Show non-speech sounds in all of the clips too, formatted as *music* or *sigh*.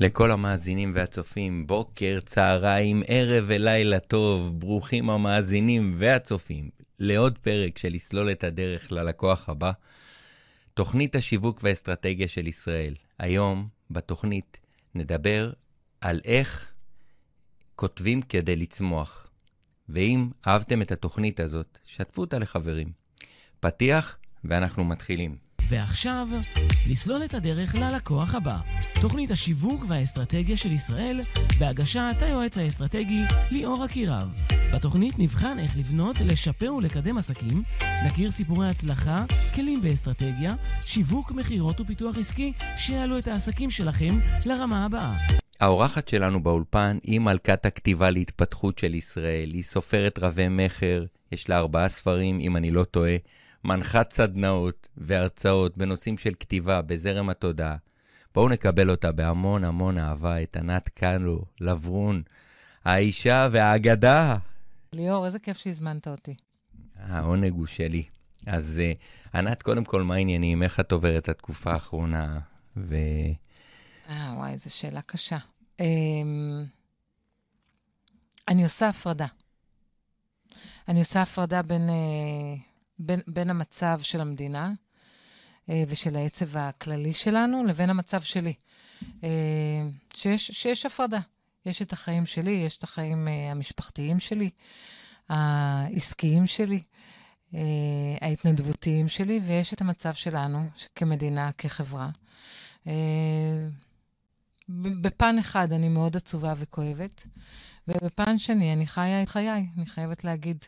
לכל המאזינים והצופים, בוקר, צהריים, ערב ולילה טוב, ברוכים המאזינים והצופים לעוד פרק של לסלול את הדרך ללקוח הבא, תוכנית השיווק והאסטרטגיה של ישראל. היום בתוכנית נדבר על איך כותבים כדי לצמוח. ואם אהבתם את התוכנית הזאת, שתפו אותה לחברים. פתיח ואנחנו מתחילים. ועכשיו, לסלול את הדרך ללקוח הבא. תוכנית השיווק והאסטרטגיה של ישראל, בהגשת היועץ האסטרטגי ליאור אקירב. בתוכנית נבחן איך לבנות, לשפר ולקדם עסקים, נכיר סיפורי הצלחה, כלים באסטרטגיה, שיווק, מכירות ופיתוח עסקי, שיעלו את העסקים שלכם לרמה הבאה. האורחת שלנו באולפן היא מלכת הכתיבה להתפתחות של ישראל. היא סופרת רבי מכר, יש לה ארבעה ספרים, אם אני לא טועה. מנחת סדנאות והרצאות בנושאים של כתיבה בזרם התודעה. בואו נקבל אותה בהמון המון אהבה, את ענת קאלו, לברון, האישה והאגדה. ליאור, איזה כיף שהזמנת אותי. העונג הוא שלי. אז uh, ענת, קודם כל, מה העניינים? איך את עוברת את התקופה האחרונה? ו... אה, וואי, זו שאלה קשה. Um, אני עושה הפרדה. אני עושה הפרדה בין uh, בין, בין המצב של המדינה אה, ושל העצב הכללי שלנו לבין המצב שלי. אה, שיש, שיש הפרדה. יש את החיים שלי, יש את החיים אה, המשפחתיים שלי, העסקיים שלי, ההתנדבותיים שלי, ויש את המצב שלנו כמדינה, כחברה. בפן אחד אני מאוד עצובה וכואבת, ובפן שני אני חיה את חיי, אני חייבת להגיד.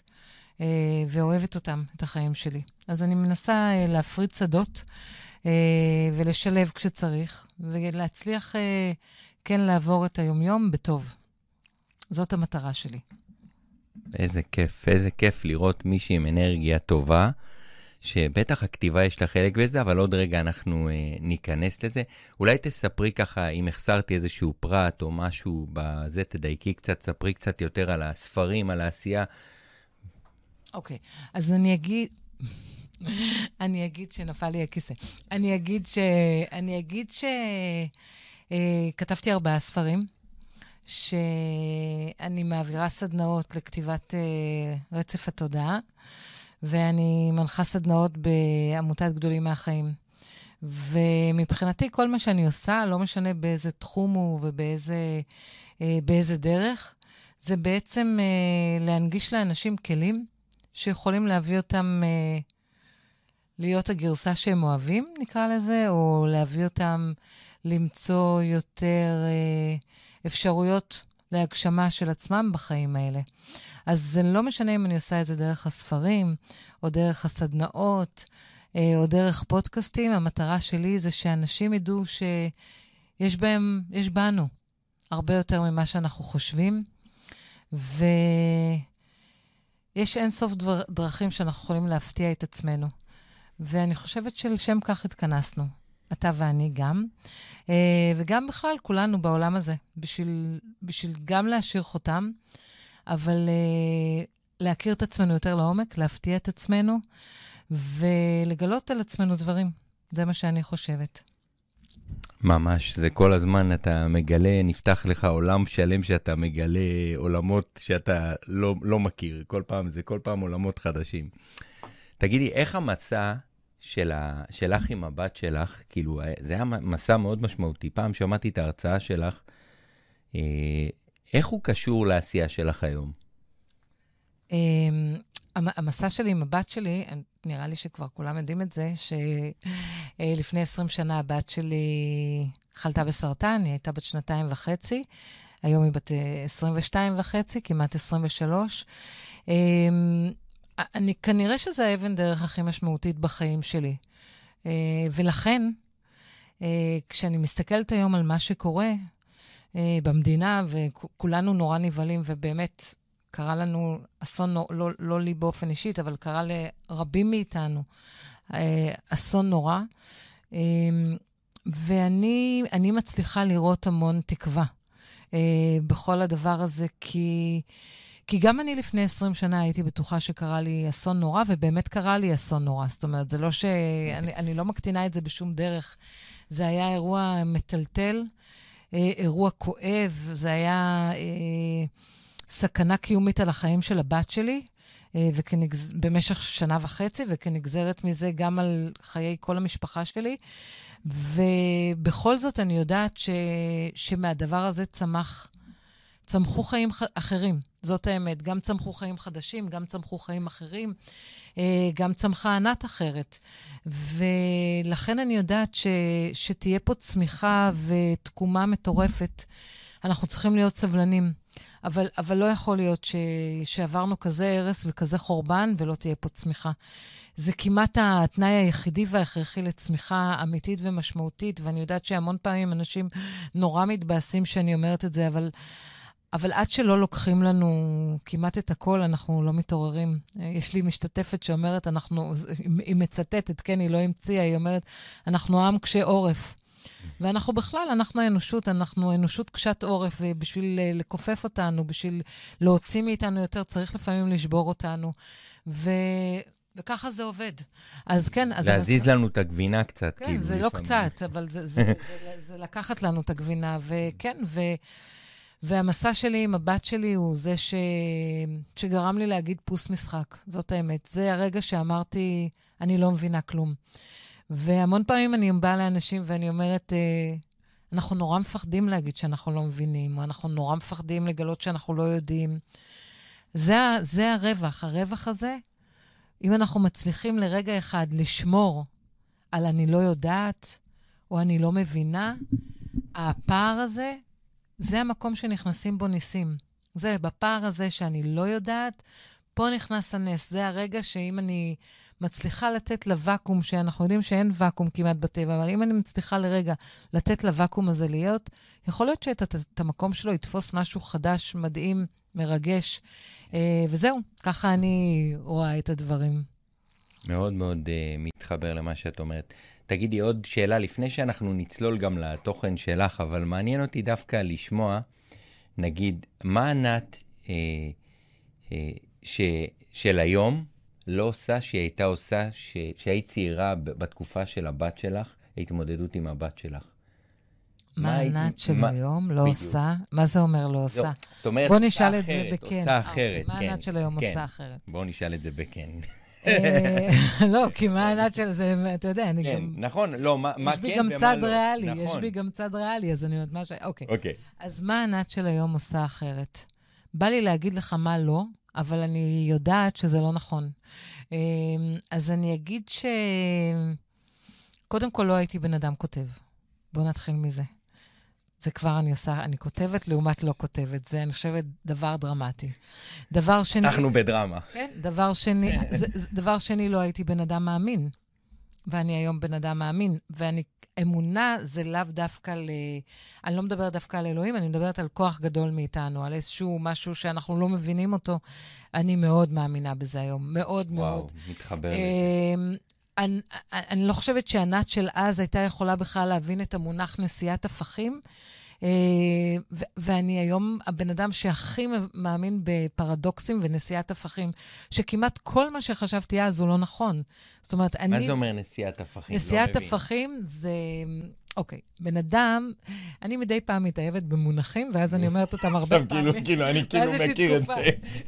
אה, ואוהבת אותם, את החיים שלי. אז אני מנסה אה, להפריד שדות אה, ולשלב כשצריך, ולהצליח כן לעבור את היומיום בטוב. זאת המטרה שלי. איזה כיף, איזה כיף לראות מישהי עם אנרגיה טובה, שבטח הכתיבה יש לה חלק בזה, אבל עוד רגע אנחנו אה, ניכנס לזה. אולי תספרי ככה, אם החסרתי איזשהו פרט או משהו בזה, תדייקי קצת, ספרי קצת יותר על הספרים, על העשייה. אוקיי, okay. אז אני אגיד... *laughs* אני אגיד שנפל לי הכיסא. אני אגיד ש... אני אגיד ש... אה, כתבתי ארבעה ספרים, שאני מעבירה סדנאות לכתיבת אה, רצף התודעה, ואני מנחה סדנאות בעמותת גדולים מהחיים. ומבחינתי, כל מה שאני עושה, לא משנה באיזה תחום הוא ובאיזה אה, דרך, זה בעצם אה, להנגיש לאנשים כלים שיכולים להביא אותם אה, להיות הגרסה שהם אוהבים, נקרא לזה, או להביא אותם למצוא יותר אה, אפשרויות להגשמה של עצמם בחיים האלה. אז זה לא משנה אם אני עושה את זה דרך הספרים, או דרך הסדנאות, אה, או דרך פודקאסטים, המטרה שלי זה שאנשים ידעו שיש בהם, יש בנו הרבה יותר ממה שאנחנו חושבים, ו... יש אינסוף דבר, דרכים שאנחנו יכולים להפתיע את עצמנו. ואני חושבת שלשם כך התכנסנו, אתה ואני גם, אה, וגם בכלל כולנו בעולם הזה, בשביל, בשביל גם להשאיר חותם, אבל אה, להכיר את עצמנו יותר לעומק, להפתיע את עצמנו ולגלות על עצמנו דברים. זה מה שאני חושבת. ממש, זה כל הזמן אתה מגלה, נפתח לך עולם שלם שאתה מגלה עולמות שאתה לא, לא מכיר. כל פעם, זה כל פעם עולמות חדשים. תגידי, איך המסע של ה, שלך עם הבת שלך, כאילו, זה היה מסע מאוד משמעותי. פעם שמעתי את ההרצאה שלך, אה, איך הוא קשור לעשייה שלך היום? המסע שלי עם הבת שלי, נראה לי שכבר כולם יודעים את זה, שלפני 20 שנה הבת שלי חלתה בסרטן, היא הייתה בת שנתיים וחצי, היום היא בת 22 אה, וחצי, כמעט 23. אמ, אני, כנראה שזו האבן דרך הכי משמעותית בחיים שלי. אה, ולכן, אה, כשאני מסתכלת היום על מה שקורה במדינה, וכולנו נורא נבהלים, ובאמת, קרה לנו אסון, לא, לא, לי באופן אישית, אבל קרה לרבים מאיתנו אה, אסון נורא. אה, ואני מצליחה לראות המון תקווה אה, בכל הדבר הזה, כי, כי גם אני לפני 20 שנה הייתי בטוחה שקרה לי אסון נורא, ובאמת קרה לי אסון נורא. זאת אומרת, זה לא ש... אני, אני לא מקטינה את זה בשום דרך. זה היה אירוע מטלטל. אה, אירוע כואב, זה היה אה, סכנה קיומית על החיים של הבת שלי. אה, וכנגז... במשך שנה וחצי, וכנגזרת מזה גם על חיי כל המשפחה שלי. ובכל זאת אני יודעת ש... שמהדבר הזה צמח, צמחו חיים ח... אחרים, זאת האמת. גם צמחו חיים חדשים, גם צמחו חיים אחרים, אה, גם צמחה ענת אחרת. ולכן אני יודעת ש... שתהיה פה צמיחה ותקומה מטורפת. אנחנו צריכים להיות סבלנים. אבל, אבל לא יכול להיות ש, שעברנו כזה הרס וכזה חורבן ולא תהיה פה צמיחה. זה כמעט התנאי היחידי וההכרחי לצמיחה אמיתית ומשמעותית, ואני יודעת שהמון פעמים אנשים נורא מתבאסים שאני אומרת את זה, אבל, אבל עד שלא לוקחים לנו כמעט את הכל, אנחנו לא מתעוררים. יש לי משתתפת שאומרת, אנחנו, היא מצטטת, כן, היא לא המציאה, היא אומרת, אנחנו עם קשה עורף. ואנחנו בכלל, אנחנו האנושות, אנחנו אנושות קשת עורף, ובשביל אה, לכופף אותנו, בשביל להוציא מאיתנו יותר, צריך לפעמים לשבור אותנו. ו... וככה זה עובד. אז כן, אז... להזיז לנו את הגבינה קצת, כן, כאילו. כן, זה לא קצת, אבל זה, זה, *laughs* זה, זה, זה לקחת לנו את הגבינה. וכן, ו... והמסע שלי עם הבת שלי הוא זה ש... שגרם לי להגיד פוס משחק, זאת האמת. זה הרגע שאמרתי, אני לא מבינה כלום. והמון פעמים אני באה לאנשים ואני אומרת, אה, אנחנו נורא מפחדים להגיד שאנחנו לא מבינים, או אנחנו נורא מפחדים לגלות שאנחנו לא יודעים. זה, זה הרווח. הרווח הזה, אם אנחנו מצליחים לרגע אחד לשמור על אני לא יודעת, או אני לא מבינה, הפער הזה, זה המקום שנכנסים בו ניסים. זה, בפער הזה שאני לא יודעת, פה נכנס הנס. זה הרגע שאם אני מצליחה לתת לוואקום, שאנחנו יודעים שאין ואקום כמעט בטבע, אבל אם אני מצליחה לרגע לתת לוואקום הזה להיות, יכול להיות שאת את המקום שלו יתפוס משהו חדש, מדהים, מרגש. אה, וזהו, ככה אני רואה את הדברים. מאוד מאוד uh, מתחבר למה שאת אומרת. תגידי עוד שאלה לפני שאנחנו נצלול גם לתוכן שלך, אבל מעניין אותי דווקא לשמוע, נגיד, מה ענת אה, אה, ש, של היום לא עושה שהיא הייתה עושה כשהיית צעירה בתקופה של הבת שלך, ההתמודדות עם הבת שלך? מה ענת של היום לא עושה? מה זה אומר לא עושה? זאת אומרת, בוא נשאל את זה בכן. עושה אחרת, כן. מה ענת של היום כן. עושה אחרת? בוא נשאל את זה בכן. אה, *laughs* לא, כי מה ענת של זה, אתה יודע, אני כן, גם... נכון, לא, מה כן ומה לא. יש בי גם צד ריאלי, יש בי גם צד ריאלי, אז אני אומרת מה ש... אוקיי. אוקיי. אז מה ענת של היום עושה אחרת? בא לי להגיד לך מה לא, אבל אני יודעת שזה לא נכון. אמ, אז אני אגיד ש... קודם כל, לא הייתי בן אדם כותב. בואו נתחיל מזה. זה כבר אני עושה, אני כותבת לעומת לא כותבת. זה, אני חושבת, דבר דרמטי. דבר שני... אנחנו בדרמה. כן, דבר שני, זה, זה, דבר שני, לא הייתי בן אדם מאמין. ואני היום בן אדם מאמין, ואני אמונה זה לאו דווקא ל... אני לא מדברת דווקא על אלוהים, אני מדברת על כוח גדול מאיתנו, על איזשהו משהו שאנחנו לא מבינים אותו. אני מאוד מאמינה בזה היום, מאוד וואו, מאוד. וואו, מתחבר לי. אמ, אני, אני לא חושבת שענת של אז הייתה יכולה בכלל להבין את המונח נשיאת הפכים. אה, ואני היום הבן אדם שהכי מאמין בפרדוקסים ונשיאת הפכים, שכמעט כל מה שחשבתי אז הוא לא נכון. זאת אומרת, אני... מה זה אומר נשיאת הפכים? נשיאת לא הפכים זה... אוקיי, בן אדם, אני מדי פעם מתאהבת במונחים, ואז אני אומרת אותם הרבה פעמים. עכשיו כאילו, כאילו, אני כאילו מכיר את זה.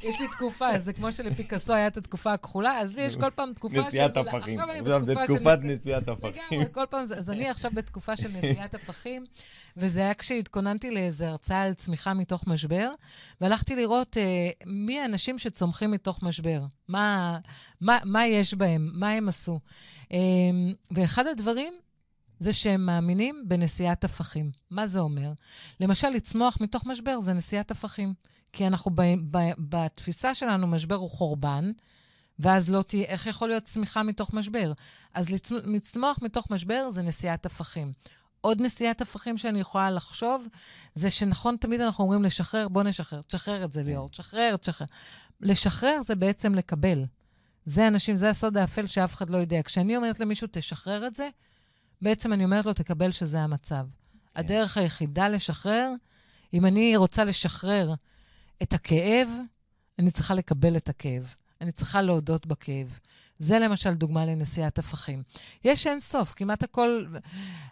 יש לי תקופה, זה כמו שלפיקאסו את התקופה הכחולה, אז יש כל פעם תקופה של... נשיאת הפכים. עכשיו זה תקופת נשיאת הפכים. לגמרי, כל פעם, אז אני עכשיו בתקופה של נשיאת הפכים, וזה היה כשהתכוננתי לאיזו הרצאה על צמיחה מתוך משבר, והלכתי לראות אה, מי האנשים שצומחים מתוך משבר, מה יש בהם, מה הם עשו. אה, ואחד הדברים... זה שהם מאמינים בנשיאת הפכים. מה זה אומר? למשל, לצמוח מתוך משבר זה נשיאת הפכים. כי אנחנו, ב, ב, בתפיסה שלנו, משבר הוא חורבן, ואז לא תהיה, איך יכול להיות צמיחה מתוך משבר? אז לצמוח מתוך משבר זה נשיאת הפכים. עוד נשיאת הפכים שאני יכולה לחשוב, זה שנכון, תמיד אנחנו אומרים לשחרר, בוא נשחרר, תשחרר את זה, ליאור, תשחרר, תשחרר. לשחרר זה בעצם לקבל. זה אנשים, זה הסוד האפל שאף אחד לא יודע. כשאני אומרת למישהו, תשחרר את זה, בעצם אני אומרת לו, תקבל שזה המצב. כן. הדרך היחידה לשחרר, אם אני רוצה לשחרר את הכאב, אני צריכה לקבל את הכאב. אני צריכה להודות בכאב. זה למשל דוגמה לנשיאת הפכים. יש אין סוף, כמעט הכל,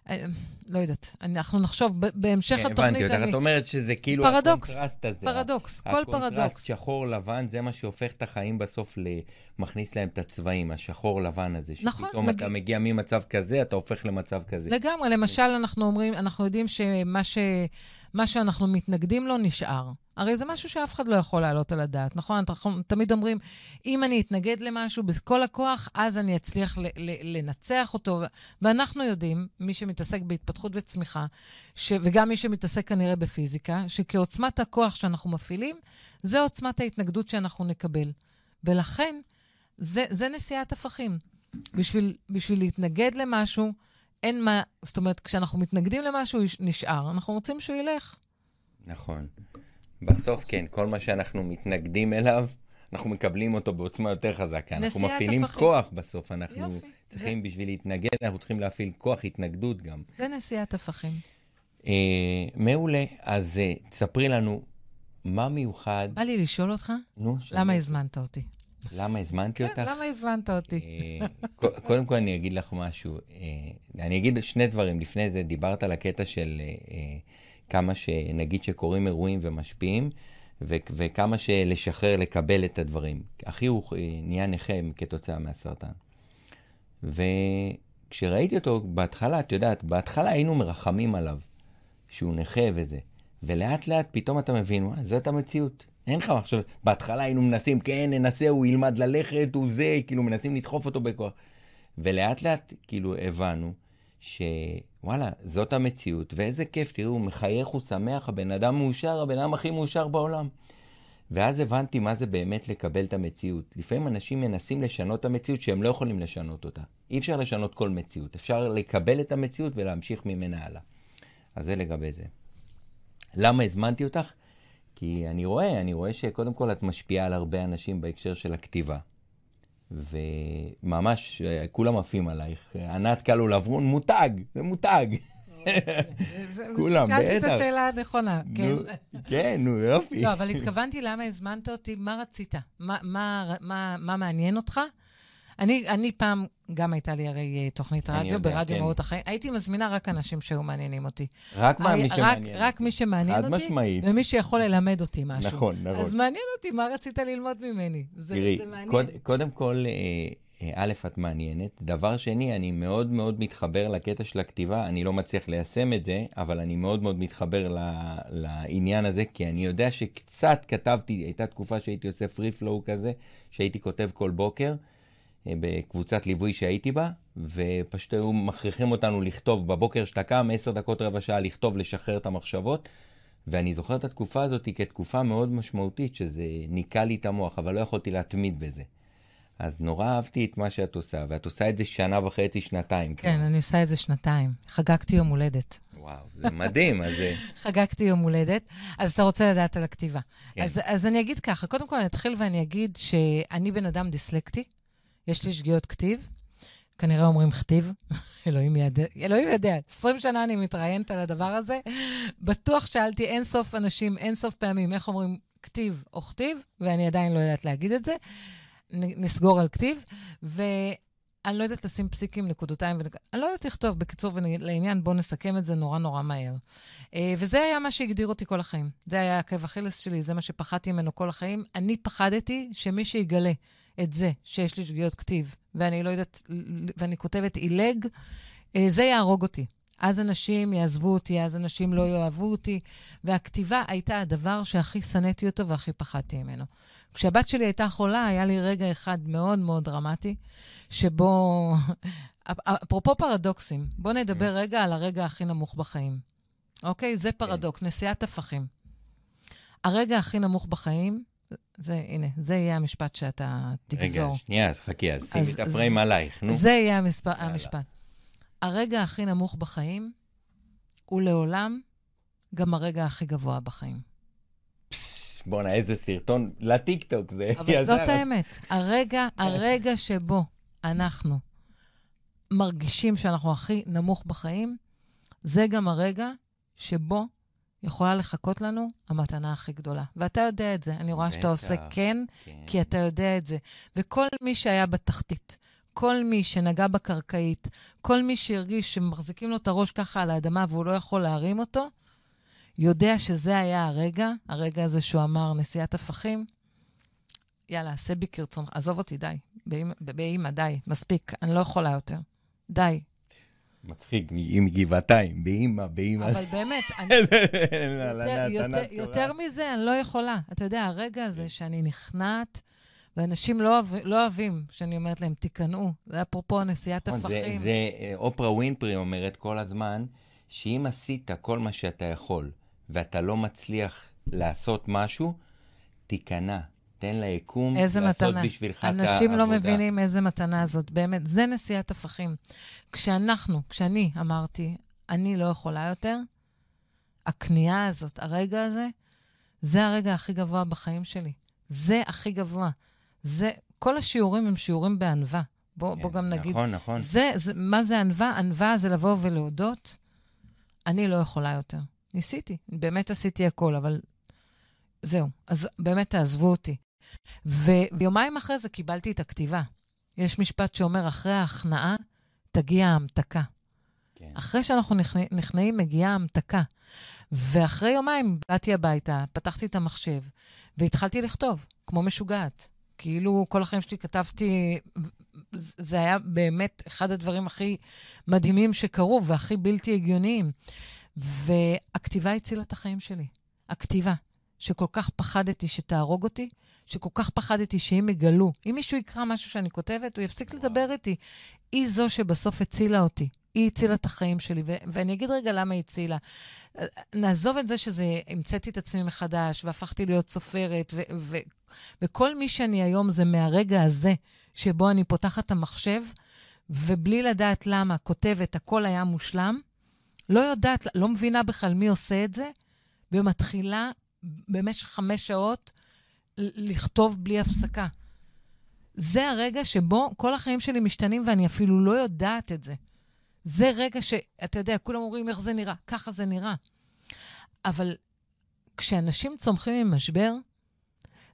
אה, לא יודעת, אנחנו נחשוב, בהמשך כן, התוכנית... הבנתי אותך, את אומרת שזה כאילו פרדוקס, הקונטרסט הזה. פרדוקס, כל פרדוקס. הקונטרסט שחור-לבן, זה מה שהופך את החיים בסוף, מכניס להם את הצבעים, השחור-לבן הזה. נכון. שפתאום מג... אתה מגיע ממצב כזה, אתה הופך למצב כזה. לגמרי, למשל, אנחנו אומרים, אנחנו יודעים שמה ש... מה שאנחנו מתנגדים לו נשאר. הרי זה משהו שאף אחד לא יכול להעלות על הדעת, נכון? אנחנו תמיד אומרים, אם אני אתנגד למשהו בכל הכוח, אז אני אצליח ל- ל- לנצח אותו. ואנחנו יודעים, מי שמתעסק בהתפתחות וצמיחה, ש- וגם מי שמתעסק כנראה בפיזיקה, שכעוצמת הכוח שאנחנו מפעילים, זה עוצמת ההתנגדות שאנחנו נקבל. ולכן, זה, זה נשיאת הפכים. בשביל, בשביל להתנגד למשהו, אין מה, זאת אומרת, כשאנחנו מתנגדים למשהו, נשאר. אנחנו רוצים שהוא ילך. נכון. בסוף כן, כל מה שאנחנו מתנגדים אליו, אנחנו מקבלים אותו בעוצמה יותר חזקה. אנחנו מפעילים הפכים. כוח בסוף. אנחנו יופי. צריכים, זה... בשביל להתנגד, אנחנו צריכים להפעיל כוח התנגדות גם. זה נשיאת הפכים. אה, מעולה. אז אה, תספרי לנו, מה מיוחד... בא לי לשאול אותך, נו, למה הזמנת אותי? למה הזמנתי אותך? כן, למה הזמנת אותי? אה, קודם כל אני אגיד לך משהו. אה, אני אגיד שני דברים. לפני זה דיברת על הקטע של אה, כמה שנגיד שקורים אירועים ומשפיעים, וכמה שלשחרר, לקבל את הדברים. אחי הוא נהיה נכה כתוצאה מהסרטן. וכשראיתי אותו בהתחלה, את יודעת, בהתחלה היינו מרחמים עליו, שהוא נכה וזה. ולאט לאט פתאום אתה מבין, וואי, זאת המציאות. אין לך עכשיו, בהתחלה היינו מנסים, כן, ננסה, הוא ילמד ללכת, הוא זה, כאילו מנסים לדחוף אותו בכוח. ולאט לאט, כאילו, הבנו שוואלה, זאת המציאות, ואיזה כיף, תראו, מחייך, הוא שמח, הבן אדם מאושר, הבן אדם הכי מאושר בעולם. ואז הבנתי מה זה באמת לקבל את המציאות. לפעמים אנשים מנסים לשנות את המציאות שהם לא יכולים לשנות אותה. אי אפשר לשנות כל מציאות. אפשר לקבל את המציאות ולהמשיך ממנה הלאה. אז זה לגבי זה. למה הזמנתי אותך? כי אני רואה, אני רואה שקודם כל את משפיעה על הרבה אנשים בהקשר של הכתיבה. וממש, כולם עפים עלייך. ענת קלו לברון, מותג, זה מותג. כולם, בטח. שאלתי את השאלה הנכונה, כן. כן, נו, יופי. לא, אבל התכוונתי למה הזמנת אותי, מה רצית? מה מעניין אותך? אני, אני פעם, גם הייתה לי הרי אה, תוכנית רדיו, יודע, ברדיו כן. מהות החיים. הייתי מזמינה רק אנשים שהיו מעניינים אותי. רק מה, מי שמעניין. רק, רק מי שמעניין אותי. חד משמעית. ומי שיכול ללמד אותי משהו. נכון, נכון. אז מעניין אותי, מה רצית ללמוד ממני? זה, תראי, זה מעניין. קוד, קודם כל, אה, אה, א', את מעניינת. דבר שני, אני מאוד מאוד מתחבר לקטע של הכתיבה. אני לא מצליח ליישם את זה, אבל אני מאוד מאוד מתחבר ל, לעניין הזה, כי אני יודע שקצת כתבתי, הייתה תקופה שהייתי עושה פלואו כזה, שהייתי כותב כל בוקר. אה, בקבוצת ליווי שהייתי בה, ופשוט היו מכריחים אותנו לכתוב בבוקר שאתה קם, עשר דקות, רבע שעה לכתוב, לשחרר את המחשבות. ואני זוכר את התקופה הזאת כתקופה מאוד משמעותית, שזה ניקה לי את המוח, אבל לא יכולתי להתמיד בזה. אז נורא אהבתי את מה שאת עושה, ואת עושה את זה שנה וחצי, שנתיים. כן, כן. אני עושה את זה שנתיים. חגגתי יום הולדת. וואו, זה מדהים, אז... *laughs* חגגתי יום הולדת. אז אתה רוצה לדעת על הכתיבה. כן. אז, אז אני אגיד ככה, קודם כל אני אתחיל ואני אגיד שאני בן אדם דיסלקטי. יש לי שגיאות כתיב, כנראה אומרים כתיב, *laughs* אלוהים יודע, אלוהים יודע, 20 שנה אני מתראיינת על הדבר הזה. בטוח שאלתי אין סוף אנשים, אין סוף פעמים, איך אומרים כתיב או כתיב, ואני עדיין לא יודעת להגיד את זה. נסגור על כתיב, ואני לא יודעת לשים פסיקים, נקודותיים, ונק... אני לא יודעת לכתוב. בקיצור ולעניין, בואו נסכם את זה נורא נורא מהר. אה, וזה היה מה שהגדיר אותי כל החיים. זה היה עקב אכילס שלי, זה מה שפחדתי ממנו כל החיים. אני פחדתי שמי שיגלה את זה שיש לי שגיאות כתיב, ואני לא יודעת, ואני כותבת עילג, אה, זה יהרוג אותי. אז אנשים יעזבו אותי, אז אנשים לא יאהבו אותי, והכתיבה הייתה הדבר שהכי שנאתי אותו והכי פחדתי ממנו. כשהבת שלי הייתה חולה, היה לי רגע אחד מאוד מאוד דרמטי, שבו... *laughs* אפרופו פרדוקסים, בואו נדבר רגע על הרגע הכי נמוך בחיים. אוקיי? זה פרדוקס, נשיאת הפכים. הרגע הכי נמוך בחיים זה, הנה, זה יהיה המשפט שאתה תגזור. רגע, שנייה, אז חכי, אז שימי את הפריים עלייך, נו. זה יהיה המספר, המשפט. הרגע הכי נמוך בחיים הוא לעולם גם הרגע הכי גבוה בחיים. בואנה, איזה סרטון לטיקטוק זה. אבל זאת האמת. הרגע, הרגע שבו אנחנו מרגישים שאנחנו הכי נמוך בחיים, זה גם הרגע שבו יכולה לחכות לנו המתנה הכי גדולה. ואתה יודע את זה. אני רואה שאתה עושה כן, כן, כי אתה יודע את זה. וכל מי שהיה בתחתית, כל מי שנגע בקרקעית, כל מי שהרגיש שמחזיקים לו את הראש ככה על האדמה והוא לא יכול להרים אותו, יודע שזה היה הרגע, הרגע הזה שהוא אמר, נשיאת הפכים, יאללה, עשה בי כרצונך. עזוב אותי, די. באימא, די, מספיק, אני לא יכולה יותר. די. מצחיק, היא מגבעתיים, באימא, באימא. אבל באמת, *laughs* אני... יותר מזה, אני לא יכולה. אתה יודע, הרגע הזה שאני נכנעת, ואנשים לא, לא אוהבים שאני אומרת להם, תיכנעו. זה אפרופו נשיאת נכון, הפכים. זה, זה אופרה ווינפרי אומרת כל הזמן, שאם עשית כל מה שאתה יכול, ואתה לא מצליח לעשות משהו, תיכנע. תן ליקום לעשות מתנה. בשבילך את העבודה. אנשים לא מבינים איזה מתנה זאת, באמת. זה נשיאת הפכים. כשאנחנו, כשאני אמרתי, אני לא יכולה יותר, הכניעה הזאת, הרגע הזה, זה הרגע הכי גבוה בחיים שלי. זה הכי גבוה. זה, כל השיעורים הם שיעורים בענווה. בוא, כן, בוא גם נגיד. נכון, נכון. זה, זה, מה זה ענווה? ענווה זה לבוא ולהודות, אני לא יכולה יותר. ניסיתי, באמת עשיתי הכל, אבל זהו. אז באמת תעזבו אותי. ויומיים אחרי זה קיבלתי את הכתיבה. יש משפט שאומר, אחרי ההכנעה תגיע ההמתקה. כן. אחרי שאנחנו נכנעים, מגיעה ההמתקה. ואחרי יומיים באתי הביתה, פתחתי את המחשב, והתחלתי לכתוב, כמו משוגעת. כאילו, כל החיים שלי כתבתי, זה היה באמת אחד הדברים הכי מדהימים שקרו והכי בלתי הגיוניים. והכתיבה הצילה את החיים שלי. הכתיבה, שכל כך פחדתי שתהרוג אותי, שכל כך פחדתי שאם יגלו, אם מישהו יקרא משהו שאני כותבת, הוא יפסיק לדבר איתי. היא זו שבסוף הצילה אותי. היא הצילה את החיים שלי, ו- ואני אגיד רגע למה היא הצילה. נעזוב את זה שזה, המצאתי את עצמי מחדש, והפכתי להיות סופרת, ו- ו- וכל מי שאני היום זה מהרגע הזה, שבו אני פותחת את המחשב, ובלי לדעת למה, כותבת, הכל היה מושלם, לא יודעת, לא מבינה בכלל מי עושה את זה, ומתחילה במשך חמש שעות לכתוב בלי הפסקה. זה הרגע שבו כל החיים שלי משתנים ואני אפילו לא יודעת את זה. זה רגע שאתה יודע, כולם אומרים איך זה נראה, ככה זה נראה. אבל כשאנשים צומחים ממשבר,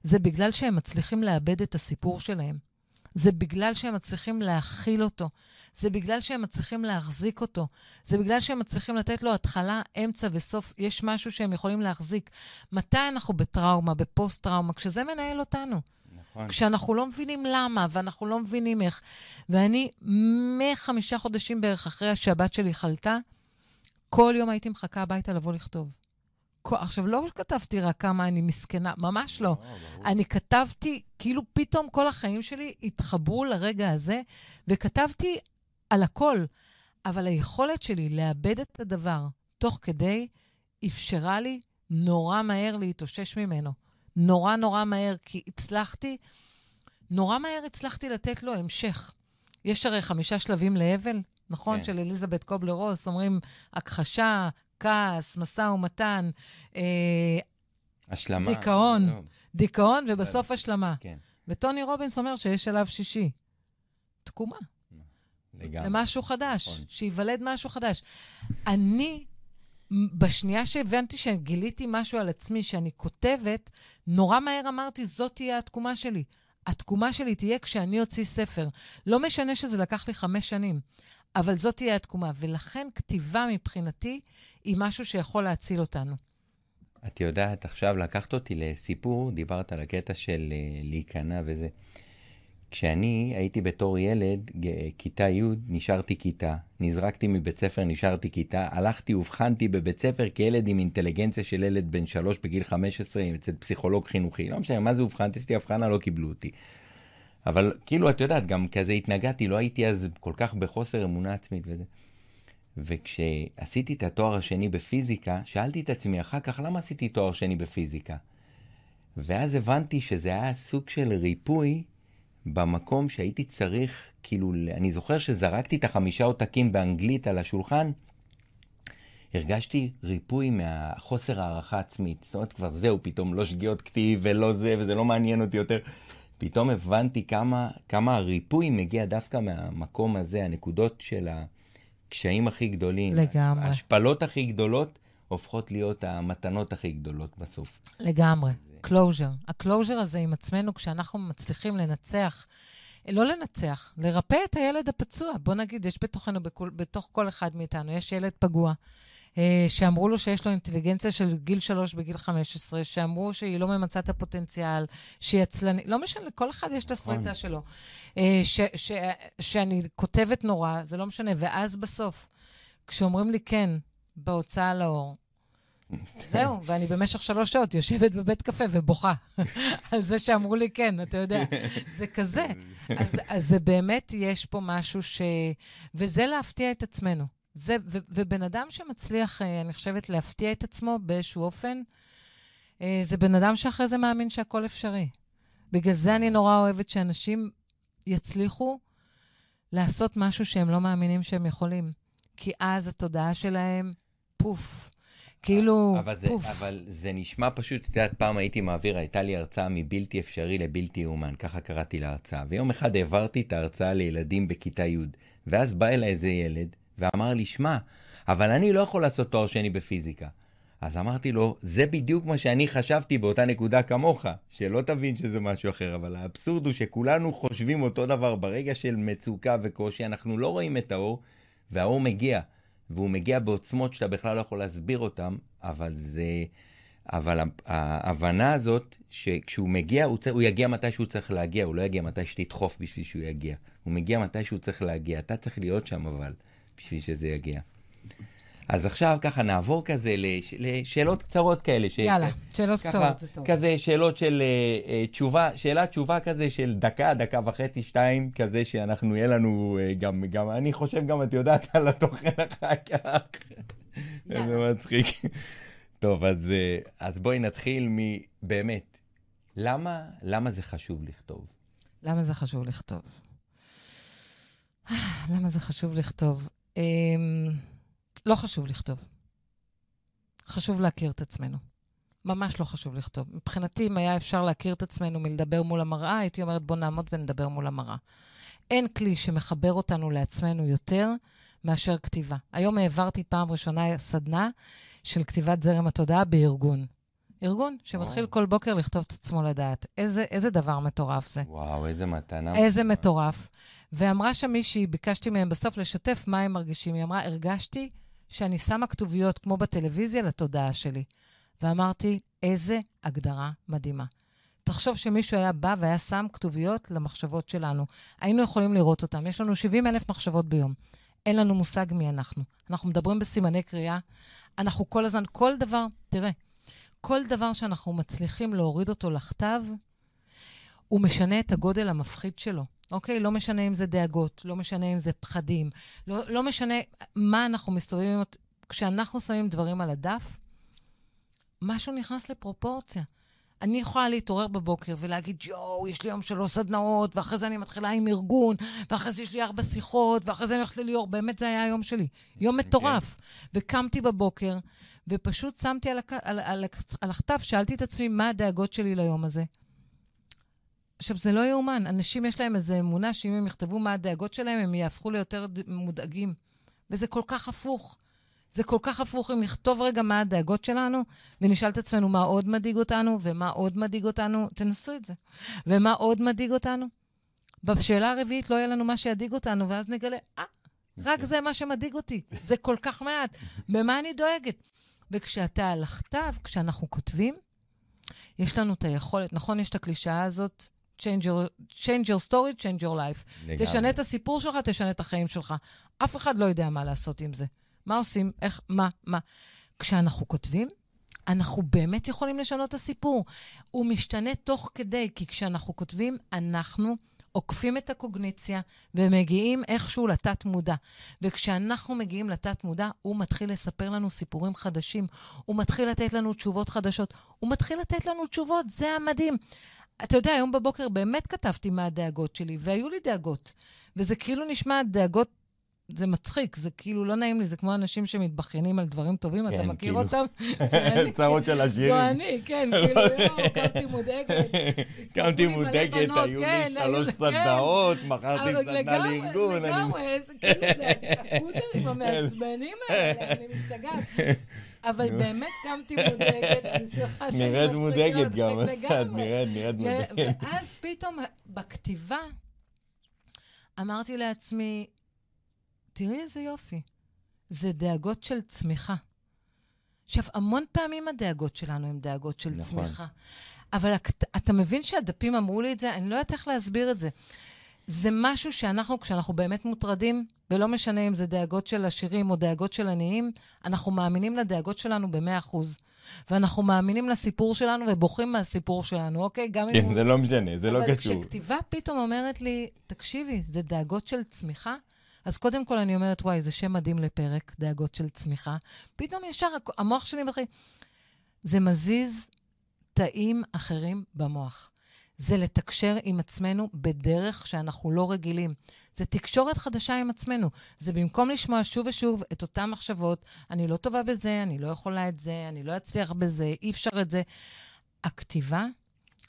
זה בגלל שהם מצליחים לאבד את הסיפור שלהם. זה בגלל שהם מצליחים להכיל אותו. זה בגלל שהם מצליחים להחזיק אותו. זה בגלל שהם מצליחים לתת לו התחלה, אמצע וסוף. יש משהו שהם יכולים להחזיק. מתי אנחנו בטראומה, בפוסט-טראומה? כשזה מנהל אותנו. נכון. כשאנחנו לא מבינים למה, ואנחנו לא מבינים איך. ואני, מחמישה חודשים בערך אחרי שהבת שלי חלתה, כל יום הייתי מחכה הביתה לבוא לכתוב. עכשיו, לא כתבתי רק כמה אני מסכנה, ממש לא. לא אני כתבתי, כאילו פתאום כל החיים שלי התחברו לרגע הזה, וכתבתי על הכל. אבל היכולת שלי לאבד את הדבר תוך כדי אפשרה לי נורא מהר להתאושש ממנו. נורא נורא מהר, כי הצלחתי, נורא מהר הצלחתי לתת לו המשך. יש הרי חמישה שלבים לאבל, נכון? כן. של אליזבת קובלר רוס, אומרים הכחשה, כעס, משא ומתן, אה, השלמה. דיכאון, לא. דיכאון ובסוף השלמה. כן. וטוני רובינס אומר שיש שלב שישי. תקומה. לגמרי. למשהו חדש, נכון. שייוולד משהו חדש. אני, בשנייה שהבנתי שגיליתי משהו על עצמי, שאני כותבת, נורא מהר אמרתי, זאת תהיה התקומה שלי. התקומה שלי תהיה כשאני אוציא ספר. לא משנה שזה לקח לי חמש שנים. אבל זאת תהיה התקומה. ולכן כתיבה מבחינתי היא משהו שיכול להציל אותנו. את יודעת, עכשיו לקחת אותי לסיפור, דיברת על הקטע של uh, להיכנע וזה. כשאני הייתי בתור ילד, כיתה י', נשארתי כיתה. נזרקתי מבית ספר, נשארתי כיתה. הלכתי, אובחנתי בבית ספר כילד עם אינטליגנציה של ילד בן שלוש בגיל 15 אצל פסיכולוג חינוכי. לא משנה, מה זה אובחנתי? עשיתי הבחנה, לא קיבלו אותי. אבל כאילו, את יודעת, גם כזה התנגדתי, לא הייתי אז כל כך בחוסר אמונה עצמית וזה. וכשעשיתי את התואר השני בפיזיקה, שאלתי את עצמי אחר כך, למה עשיתי תואר שני בפיזיקה? ואז הבנתי שזה היה סוג של ריפוי במקום שהייתי צריך, כאילו, אני זוכר שזרקתי את החמישה עותקים באנגלית על השולחן, הרגשתי ריפוי מהחוסר הערכה עצמית. זאת אומרת, כבר זהו, פתאום לא שגיאות כתיב ולא זה, וזה לא מעניין אותי יותר. פתאום הבנתי כמה, כמה הריפוי מגיע דווקא מהמקום הזה, הנקודות של הקשיים הכי גדולים. לגמרי. ההשפלות הכי גדולות הופכות להיות המתנות הכי גדולות בסוף. לגמרי. closure. ה closure הזה עם עצמנו, כשאנחנו מצליחים לנצח, לא לנצח, לרפא את הילד הפצוע. בוא נגיד, יש בתוכנו, בכול, בתוך כל אחד מאיתנו, יש ילד פגוע, אה, שאמרו לו שיש לו אינטליגנציה של גיל שלוש בגיל 15, שאמרו שהיא לא ממצה את הפוטנציאל, שהיא עצלנית, לא משנה, לכל אחד יש את הסריטה נכון. שלו. אה, ש, ש, שאני כותבת נורא, זה לא משנה. ואז בסוף, כשאומרים לי כן, בהוצאה לאור, זהו, ואני במשך שלוש שעות יושבת בבית קפה ובוכה *laughs* על זה שאמרו לי כן, אתה יודע. זה כזה. אז, אז זה באמת, יש פה משהו ש... וזה להפתיע את עצמנו. זה, ו, ובן אדם שמצליח, אה, אני חושבת, להפתיע את עצמו באיזשהו אופן, אה, זה בן אדם שאחרי זה מאמין שהכל אפשרי. בגלל זה אני נורא אוהבת שאנשים יצליחו לעשות משהו שהם לא מאמינים שהם יכולים. כי אז התודעה שלהם, פוף. כאילו, אבל זה, פוף. אבל זה נשמע פשוט, את יודעת, פעם הייתי מעביר, הייתה לי הרצאה מבלתי אפשרי לבלתי אומן, ככה קראתי להרצאה. ויום אחד העברתי את ההרצאה לילדים בכיתה י', ואז בא אליי איזה ילד, ואמר לי, שמע, אבל אני לא יכול לעשות תואר שני בפיזיקה. אז אמרתי לו, זה בדיוק מה שאני חשבתי באותה נקודה כמוך, שלא תבין שזה משהו אחר, אבל האבסורד הוא שכולנו חושבים אותו דבר ברגע של מצוקה וקושי, אנחנו לא רואים את האור, והאור מגיע. והוא מגיע בעוצמות שאתה בכלל לא יכול להסביר אותן, אבל זה... אבל ההבנה הזאת, שכשהוא מגיע, הוא, צר, הוא יגיע מתי שהוא צריך להגיע, הוא לא יגיע מתי שתדחוף בשביל שהוא יגיע. הוא מגיע מתי שהוא צריך להגיע. אתה צריך להיות שם אבל, בשביל שזה יגיע. אז עכשיו ככה נעבור כזה לש, לשאלות קצרות כאלה. ש... יאללה, שאלות ככה, קצרות זה טוב. כזה שאלות של uh, uh, תשובה, שאלה תשובה כזה של דקה, דקה וחצי, שתיים, כזה שאנחנו, יהיה לנו uh, גם, גם, אני חושב גם, את יודעת, על התוכן אחר כך. איזה מצחיק. טוב, אז, uh, אז בואי נתחיל מבאמת, למה, למה זה חשוב לכתוב? למה זה חשוב לכתוב? למה זה חשוב לכתוב? Um... לא חשוב לכתוב. חשוב להכיר את עצמנו. ממש לא חשוב לכתוב. מבחינתי, אם היה אפשר להכיר את עצמנו מלדבר מול המראה, הייתי אומרת, בוא נעמוד ונדבר מול המראה. אין כלי שמחבר אותנו לעצמנו יותר מאשר כתיבה. היום העברתי פעם ראשונה סדנה של כתיבת זרם התודעה בארגון. ארגון שמתחיל וואו. כל בוקר לכתוב את עצמו לדעת. איזה, איזה דבר מטורף זה. וואו, איזה מתנה. איזה מטורף. ואמרה שם מישהי, ביקשתי מהם בסוף לשתף מה הם מרגישים. היא אמרה, הרגשתי שאני שמה כתוביות כמו בטלוויזיה לתודעה שלי. ואמרתי, איזה הגדרה מדהימה. תחשוב שמישהו היה בא והיה שם כתוביות למחשבות שלנו. היינו יכולים לראות אותן. יש לנו 70 אלף מחשבות ביום. אין לנו מושג מי אנחנו. אנחנו מדברים בסימני קריאה. אנחנו כל הזמן, כל דבר, תראה, כל דבר שאנחנו מצליחים להוריד אותו לכתב, הוא משנה את הגודל המפחיד שלו. אוקיי? לא משנה אם זה דאגות, לא משנה אם זה פחדים, לא, לא משנה מה אנחנו מסתובבים. כשאנחנו שמים דברים על הדף, משהו נכנס לפרופורציה. אני יכולה להתעורר בבוקר ולהגיד, יואו, יש לי יום שלוש סדנאות, ואחרי זה אני מתחילה עם ארגון, ואחרי זה יש לי ארבע שיחות, ואחרי זה אני הולכת לליאור. באמת זה היה היום שלי. יום אוקיי. מטורף. וקמתי בבוקר, ופשוט שמתי על, הכ... על, על, על הכתב, שאלתי את עצמי, מה הדאגות שלי ליום הזה? עכשיו, זה לא יאומן. אנשים, יש להם איזו אמונה שאם הם יכתבו מה הדאגות שלהם, הם יהפכו ליותר מודאגים. וזה כל כך הפוך. זה כל כך הפוך אם נכתוב רגע מה הדאגות שלנו, ונשאל את עצמנו מה עוד מדאיג אותנו, ומה עוד מדאיג אותנו, תנסו את זה. ומה עוד מדאיג אותנו? בשאלה הרביעית לא יהיה לנו מה שידאיג אותנו, ואז נגלה, אה, רק זה מה שמדאיג אותי. זה כל כך מעט. במה אני דואגת? וכשאתה על הכתב, כשאנחנו כותבים, יש לנו את היכולת, נכון, יש את הקלישאה הזאת, change your, change your story, change your life. לגמרי. תשנה את הסיפור שלך, תשנה את החיים שלך. אף אחד לא יודע מה לעשות עם זה. מה עושים? איך? מה? מה? כשאנחנו כותבים, אנחנו באמת יכולים לשנות את הסיפור. הוא משתנה תוך כדי, כי כשאנחנו כותבים, אנחנו עוקפים את הקוגניציה ומגיעים איכשהו לתת-מודע. וכשאנחנו מגיעים לתת-מודע, הוא מתחיל לספר לנו סיפורים חדשים, הוא מתחיל לתת לנו תשובות חדשות, הוא מתחיל לתת לנו תשובות, זה המדהים. אתה יודע, היום בבוקר באמת כתבתי מה הדאגות שלי, והיו לי דאגות. וזה כאילו נשמע דאגות זה מצחיק, זה כאילו לא נעים לי, זה כמו אנשים שמתבכיינים על דברים טובים, אתה כן, מכיר כאילו. אותם? *laughs* זה אני. צרות של עשירים. זו אני, כן, כאילו, *laughs* יואו, קמתי מודאגת. קמתי מודאגת, היו כן, לי היו- שלוש כן. סדנאות, מכרתי אבל סדנה לגמרי, לארגון. אני- לגמרי, זה כאילו זה הקוטרים *laughs* המעצבנים האלה, אני משתגעת. אבל באמת קמתי מודאגת, אני שמחה שאני נראית מודאגת גם, את. *laughs* נראית, נראית מודאגת. ואז פתאום בכתיבה אמרתי לעצמי, תראי איזה יופי, זה דאגות של צמיחה. עכשיו, המון פעמים הדאגות שלנו הן דאגות של נכון. צמיחה. אבל אתה מבין שהדפים אמרו לי את זה? אני לא יודעת איך להסביר את זה. זה משהו שאנחנו, כשאנחנו באמת מוטרדים, ולא משנה אם זה דאגות של עשירים או דאגות של עניים, אנחנו מאמינים לדאגות שלנו ב-100%. ואנחנו מאמינים לסיפור שלנו ובוכים מהסיפור שלנו, אוקיי? גם אם כן. זה לא משנה, זה לא אבל קשור. כשכתיבה פתאום אומרת לי, תקשיבי, זה דאגות של צמיחה? אז קודם כל אני אומרת, וואי, זה שם מדהים לפרק, דאגות של צמיחה. פתאום ישר המוח שלי מתחיל... זה מזיז תאים אחרים במוח. זה לתקשר עם עצמנו בדרך שאנחנו לא רגילים. זה תקשורת חדשה עם עצמנו. זה במקום לשמוע שוב ושוב את אותן מחשבות, אני לא טובה בזה, אני לא יכולה את זה, אני לא אצליח בזה, אי אפשר את זה. הכתיבה,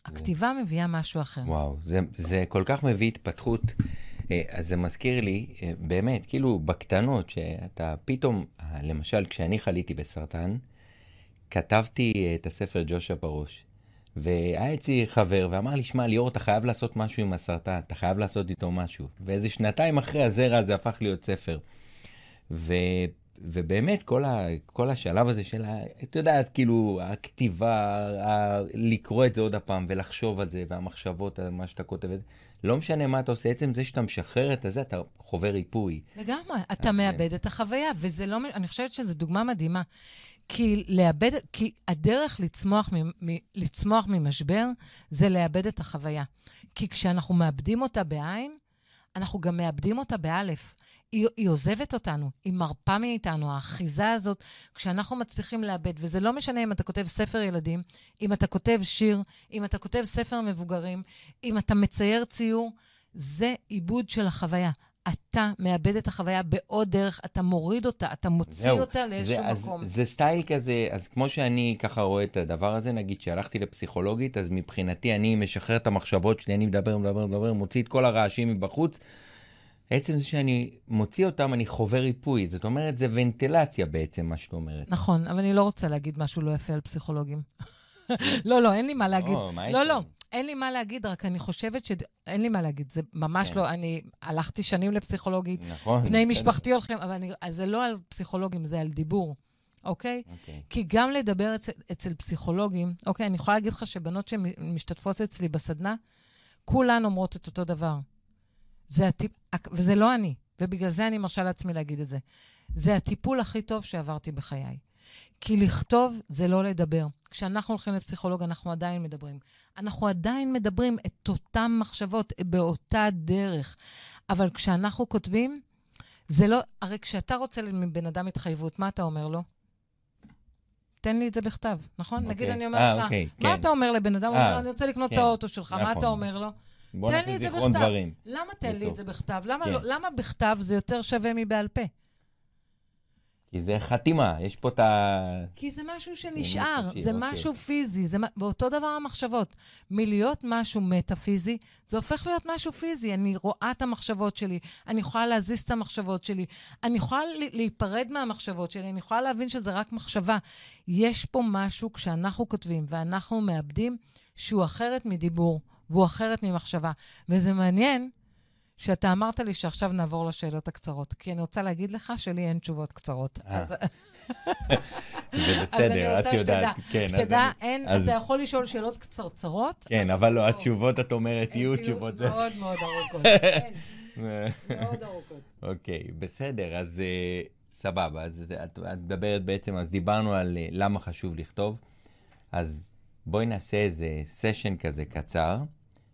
הכתיבה מביאה משהו אחר. וואו, זה, זה כל כך מביא התפתחות. אה, אז זה מזכיר לי, אה, באמת, כאילו בקטנות, שאתה פתאום, אה, למשל, כשאני חליתי בסרטן, כתבתי את הספר ג'ושה בראש. והיה אצלי חבר ואמר לי, שמע, ליאור, אתה חייב לעשות משהו עם הסרטן, אתה חייב לעשות איתו משהו. ואיזה שנתיים אחרי הזרע הזה הפך להיות ספר. ו... ובאמת, כל, ה, כל השלב הזה של, ה, את יודעת, כאילו, הכתיבה, ה, לקרוא את זה עוד הפעם ולחשוב על זה, והמחשבות על מה שאתה כותב, לא משנה מה אתה עושה, עצם זה שאתה משחרר את הזה, אתה חווה ריפוי. לגמרי, אתה מאבד את החוויה, וזה לא, אני חושבת שזו דוגמה מדהימה. כי לאבד, כי הדרך לצמוח, מ, מ, לצמוח ממשבר זה לאבד את החוויה. כי כשאנחנו מאבדים אותה בעין, אנחנו גם מאבדים אותה באלף. היא, היא עוזבת אותנו, היא מרפה מאיתנו, האחיזה הזאת, כשאנחנו מצליחים לאבד, וזה לא משנה אם אתה כותב ספר ילדים, אם אתה כותב שיר, אם אתה כותב ספר מבוגרים, אם אתה מצייר ציור, זה עיבוד של החוויה. אתה מאבד את החוויה בעוד דרך, אתה מוריד אותה, אתה מוציא זהו. אותה לאיזשהו זה, אז, מקום. זה סטייל כזה, אז כמו שאני ככה רואה את הדבר הזה, נגיד שהלכתי לפסיכולוגית, אז מבחינתי אני משחרר את המחשבות שלי, אני מדבר, מדבר, מדבר, מוציא את כל הרעשים מבחוץ. עצם זה שאני מוציא אותם, אני חווה ריפוי. זאת אומרת, זה ונטילציה בעצם, מה שאת אומרת. נכון, אבל אני לא רוצה להגיד משהו לא יפה על פסיכולוגים. *laughs* לא, לא, אין לי מה להגיד. או, מה לא, לא, לנו? אין לי מה להגיד, רק אני חושבת ש... אין לי מה להגיד, זה ממש כן. לא, אני הלכתי שנים לפסיכולוגית, נכון. בני. משפחתי הולכים, אבל אני, זה לא על פסיכולוגים, זה על דיבור, אוקיי? אוקיי. כי גם לדבר אצל, אצל פסיכולוגים, אוקיי, אני יכולה להגיד לך שבנות שמשתתפות אצלי בסדנה, כולן אומרות את אותו דבר. זה הטיפ... וזה לא אני, ובגלל זה אני מרשה לעצמי להגיד את זה. זה הטיפול הכי טוב שעברתי בחיי. כי לכתוב זה לא לדבר. כשאנחנו הולכים לפסיכולוג, אנחנו עדיין מדברים. אנחנו עדיין מדברים את אותן מחשבות באותה דרך. אבל כשאנחנו כותבים, זה לא... הרי כשאתה רוצה מבן אדם התחייבות, מה אתה אומר לו? תן לי את זה בכתב, נכון? אוקיי. נגיד אני אה, אומרת לך, אוקיי, מה כן. אתה אומר לבן אדם? הוא אה, אומר, אני רוצה לקנות את כן. האוטו שלך, מה נכון. אתה אומר לו? בוא נעשה זה זיכרון בכתב. דברים. למה תן לי. את זה בכתב? למה, כן. לא, למה בכתב זה יותר שווה מבעל פה? כי זה חתימה, יש פה את ה... כי זה משהו שנשאר, מוחשי, זה אוקיי. משהו פיזי, זה, ואותו דבר המחשבות. מלהיות משהו מטאפיזי, זה הופך להיות משהו פיזי. אני רואה את המחשבות שלי, אני יכולה להזיז את המחשבות שלי, אני יכולה להיפרד מהמחשבות שלי, אני יכולה להבין שזה רק מחשבה. יש פה משהו כשאנחנו כותבים ואנחנו מאבדים שהוא אחרת מדיבור, והוא אחרת ממחשבה. וזה מעניין שאתה אמרת לי שעכשיו נעבור לשאלות הקצרות, כי אני רוצה להגיד לך שלי אין תשובות קצרות. אה. אז... *laughs* זה בסדר, את יודעת. כן, אז שתדע, אין, אז- אתה יכול לשאול שאלות קצרצרות. כן, אבל לא, התשובות, את אומרת, יהיו תשובות. זה- מאוד מאוד ארוכות. *laughs* כן, מאוד ארוכות. אוקיי, בסדר, אז אה, סבבה. אז את את מדברת בעצם, אז דיברנו על אה, למה חשוב לכתוב. אז בואי נעשה איזה סשן כזה קצר,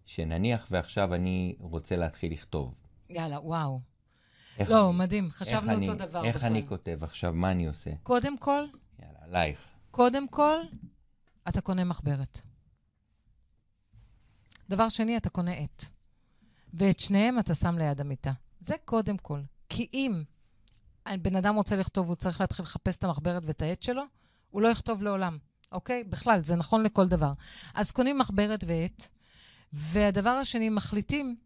שנניח ועכשיו אני רוצה להתחיל לכתוב. יאללה, וואו. לא, אני- מדהים, חשבנו אני- אותו דבר איך אני בכלל. כותב עכשיו, מה אני עושה? קודם כל, יאללה, עלייך. קודם כל, אתה קונה מחברת. דבר שני, אתה קונה עט. ואת שניהם אתה שם ליד המיטה. זה קודם כל. כי אם בן אדם רוצה לכתוב, הוא צריך להתחיל לחפש את המחברת ואת העט שלו, הוא לא יכתוב לעולם, אוקיי? בכלל, זה נכון לכל דבר. אז קונים מחברת ועט, והדבר השני, מחליטים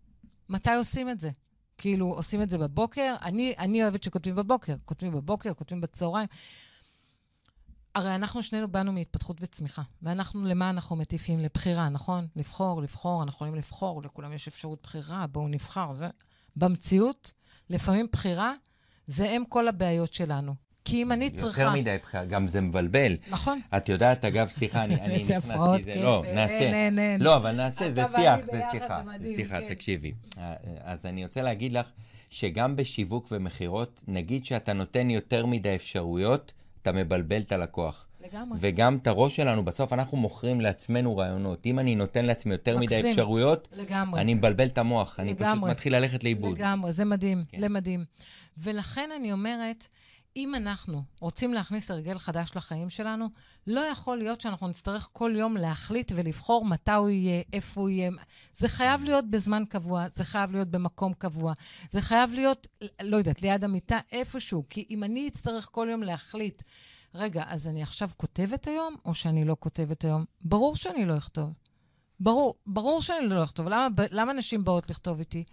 מתי עושים את זה. כאילו, עושים את זה בבוקר. אני, אני אוהבת שכותבים בבוקר. כותבים בבוקר, כותבים בצהריים. הרי אנחנו שנינו באנו מהתפתחות וצמיחה, ואנחנו, למה אנחנו מטיפים? לבחירה, נכון? לבחור, לבחור, אנחנו יכולים לבחור, לכולם יש אפשרות בחירה, בואו נבחר. זה... במציאות, לפעמים בחירה זה אם כל הבעיות שלנו. כי אם אני צריכה... יותר מדי בחירה, גם זה מבלבל. נכון. את יודעת, אגב, סליחה, אני נכנסתי... איזה הפרעות קשב. לא, נעשה. אין. לא, אבל נעשה, זה שיח, זה שיחה. זה מדהים, שיחה, כן. תקשיבי. אה, אז אני רוצה להגיד לך שגם בשיווק ומכירות, נגיד שאתה נותן יותר מדי אפשרויות, אתה מבלבל את הלקוח. לגמרי. וגם את הראש שלנו, בסוף אנחנו מוכרים לעצמנו רעיונות. אם אני נותן לעצמי יותר מדי מקסים. אפשרויות, לגמרי. אני מבלבל את המוח. אני פשוט לגמרי. מתחיל ללכת לאיבוד. לגמרי, זה מדהים, כן. כן. למדהים. ולכן אני אומרת, אם אנחנו רוצים להכניס הרגל חדש לחיים שלנו, לא יכול להיות שאנחנו נצטרך כל יום להחליט ולבחור מתי הוא יהיה, איפה הוא יהיה. זה חייב להיות בזמן קבוע, זה חייב להיות במקום קבוע, זה חייב להיות, לא יודעת, ליד המיטה, איפשהו. כי אם אני אצטרך כל יום להחליט, רגע, אז אני עכשיו כותבת היום, או שאני לא כותבת היום? ברור שאני לא אכתוב. ברור, ברור שאני לא אכתוב. למה, למה נשים באות לכתוב איתי?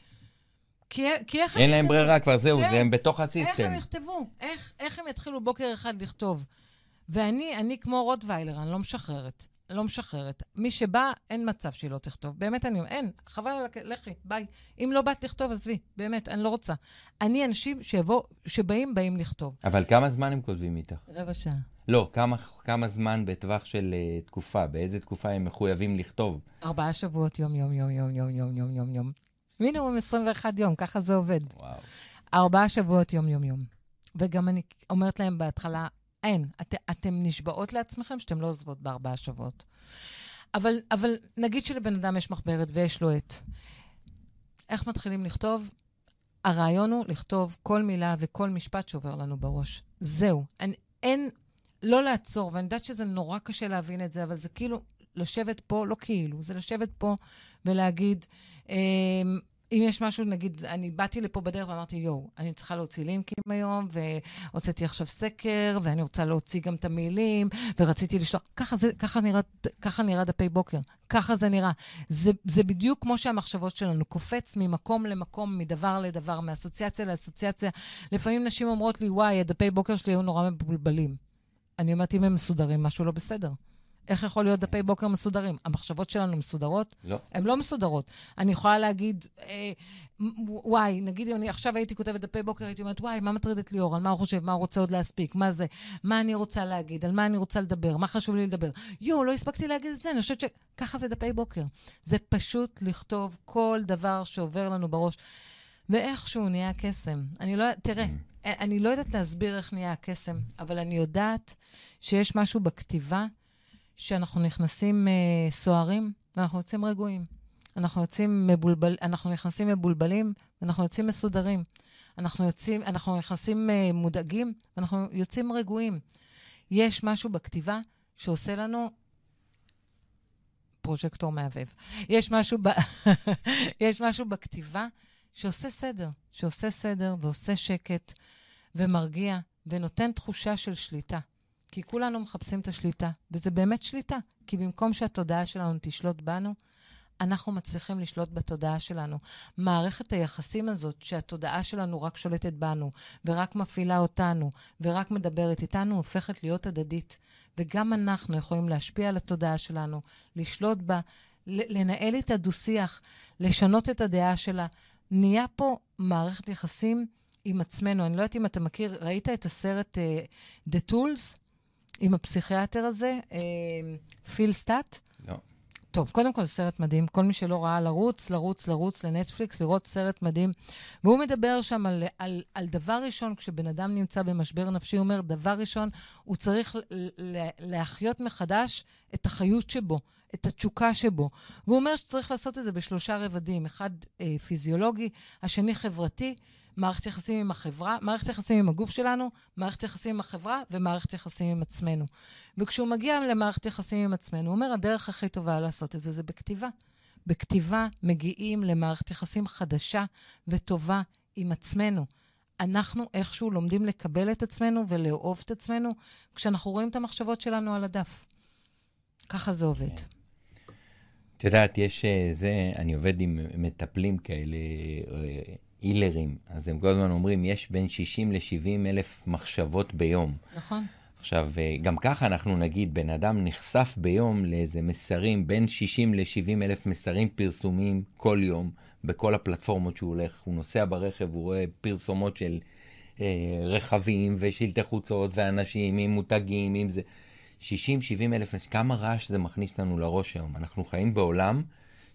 כי, כי איך הם אין להם? ברירה כבר, זהו, כן. זה הם בתוך איך הסיסטם. הם יכתבו? איך, איך הם יתחילו בוקר אחד לכתוב? ואני, אני כמו רוטוויילר, אני לא משחררת. לא משחררת. מי שבא, אין מצב שהיא לא תכתוב. באמת, אני אומרת, אין, חבל על הכ... לכי, ביי. אם לא באת לכתוב, עזבי. באמת, אני לא רוצה. אני אנשים שיבוא, שבאים, באים לכתוב. אבל כמה זמן הם כותבים איתך? רבע שעה. לא, כמה, כמה זמן בטווח של uh, תקופה? באיזה תקופה הם מחויבים לכתוב? ארבעה שבועות, יום, יום, יום, יום, יום, יום, יום, יום, יום. מינימום 21 יום, ככה זה עובד. וואו. ארבעה שבועות יום יום יום. וגם אני אומרת להם בהתחלה, אין, את, אתם נשבעות לעצמכם שאתם לא עוזבות בארבעה שבועות. אבל, אבל נגיד שלבן אדם יש מחברת ויש לו עט. איך מתחילים לכתוב? הרעיון הוא לכתוב כל מילה וכל משפט שעובר לנו בראש. זהו. אין, אין, לא לעצור, ואני יודעת שזה נורא קשה להבין את זה, אבל זה כאילו לשבת פה, לא כאילו, זה לשבת פה ולהגיד, אם יש משהו, נגיד, אני באתי לפה בדרך ואמרתי, יואו, אני צריכה להוציא לינקים היום, והוצאתי עכשיו סקר, ואני רוצה להוציא גם את המילים, ורציתי לשלוח... ככה, זה, ככה, נראה, ככה נראה דפי בוקר, ככה זה נראה. זה, זה בדיוק כמו שהמחשבות שלנו, קופץ ממקום למקום, מדבר לדבר, מאסוציאציה לאסוציאציה. לפעמים נשים אומרות לי, וואי, הדפי בוקר שלי היו נורא מבולבלים. אני אומרת, אם הם מסודרים, משהו לא בסדר. איך יכול להיות דפי בוקר מסודרים? המחשבות שלנו מסודרות? לא. הן לא מסודרות. אני יכולה להגיד, אה, וואי, נגיד אם אני עכשיו הייתי כותבת דפי בוקר, הייתי אומרת, וואי, מה מטריד את ליאור? על מה הוא חושב? מה הוא רוצה עוד להספיק? מה זה? מה אני רוצה להגיד? על מה אני רוצה לדבר? מה חשוב לי לדבר? יואו, לא הספקתי להגיד את זה, אני חושבת שככה זה דפי בוקר. זה פשוט לכתוב כל דבר שעובר לנו בראש. ואיכשהו נהיה קסם. אני לא, תראה, אני לא יודעת להסביר איך נהיה הקסם, אבל אני יודעת שיש משהו בכתיבה שאנחנו נכנסים אה, סוערים ואנחנו יוצאים רגועים. אנחנו יוצאים מבולבל, אנחנו נכנסים מבולבלים ואנחנו יוצאים מסודרים. אנחנו יוצאים, אנחנו נכנסים אה, מודאגים ואנחנו יוצאים רגועים. יש משהו בכתיבה שעושה לנו פרוז'קטור מהבהב. יש משהו, ב... *laughs* יש משהו בכתיבה שעושה סדר, שעושה סדר ועושה שקט ומרגיע ונותן תחושה של שליטה. כי כולנו מחפשים את השליטה, וזה באמת שליטה. כי במקום שהתודעה שלנו תשלוט בנו, אנחנו מצליחים לשלוט בתודעה שלנו. מערכת היחסים הזאת, שהתודעה שלנו רק שולטת בנו, ורק מפעילה אותנו, ורק מדברת איתנו, הופכת להיות הדדית. וגם אנחנו יכולים להשפיע על התודעה שלנו, לשלוט בה, לנהל את הדו-שיח, לשנות את הדעה שלה. נהיה פה מערכת יחסים עם עצמנו. אני לא יודעת אם אתה מכיר, ראית את הסרט uh, The Tools? עם הפסיכיאטר הזה, פיל סטאט. לא. טוב, קודם כל סרט מדהים. כל מי שלא ראה, לרוץ, לרוץ, לרוץ לנטפליקס, לראות סרט מדהים. והוא מדבר שם על, על, על דבר ראשון, כשבן אדם נמצא במשבר נפשי, הוא אומר, דבר ראשון, הוא צריך להחיות מחדש את החיות שבו, את התשוקה שבו. והוא אומר שצריך לעשות את זה בשלושה רבדים. אחד אה, פיזיולוגי, השני חברתי, מערכת יחסים עם החברה, מערכת יחסים עם הגוף שלנו, מערכת יחסים עם החברה ומערכת יחסים עם עצמנו. וכשהוא מגיע למערכת יחסים עם עצמנו, הוא אומר, הדרך הכי טובה לעשות את זה זה בכתיבה. בכתיבה מגיעים למערכת יחסים חדשה וטובה עם עצמנו. אנחנו איכשהו לומדים לקבל את עצמנו ולאהוב את עצמנו כשאנחנו רואים את המחשבות שלנו על הדף. ככה זה עובד. את יודעת, יש אה, זה, אני עובד עם מטפלים כאלה, הילרים, אז הם כל הזמן אומרים, יש בין 60 ל-70 אלף מחשבות ביום. נכון. עכשיו, אה, גם ככה אנחנו נגיד, בן אדם נחשף ביום לאיזה מסרים, בין 60 ל-70 אלף מסרים פרסומיים כל יום, בכל הפלטפורמות שהוא הולך. הוא נוסע ברכב, הוא רואה פרסומות של אה, רכבים ושלטי חוצות ואנשים עם מותגים, עם זה. 60-70 אלף, כמה רעש זה מכניס לנו לראש היום. אנחנו חיים בעולם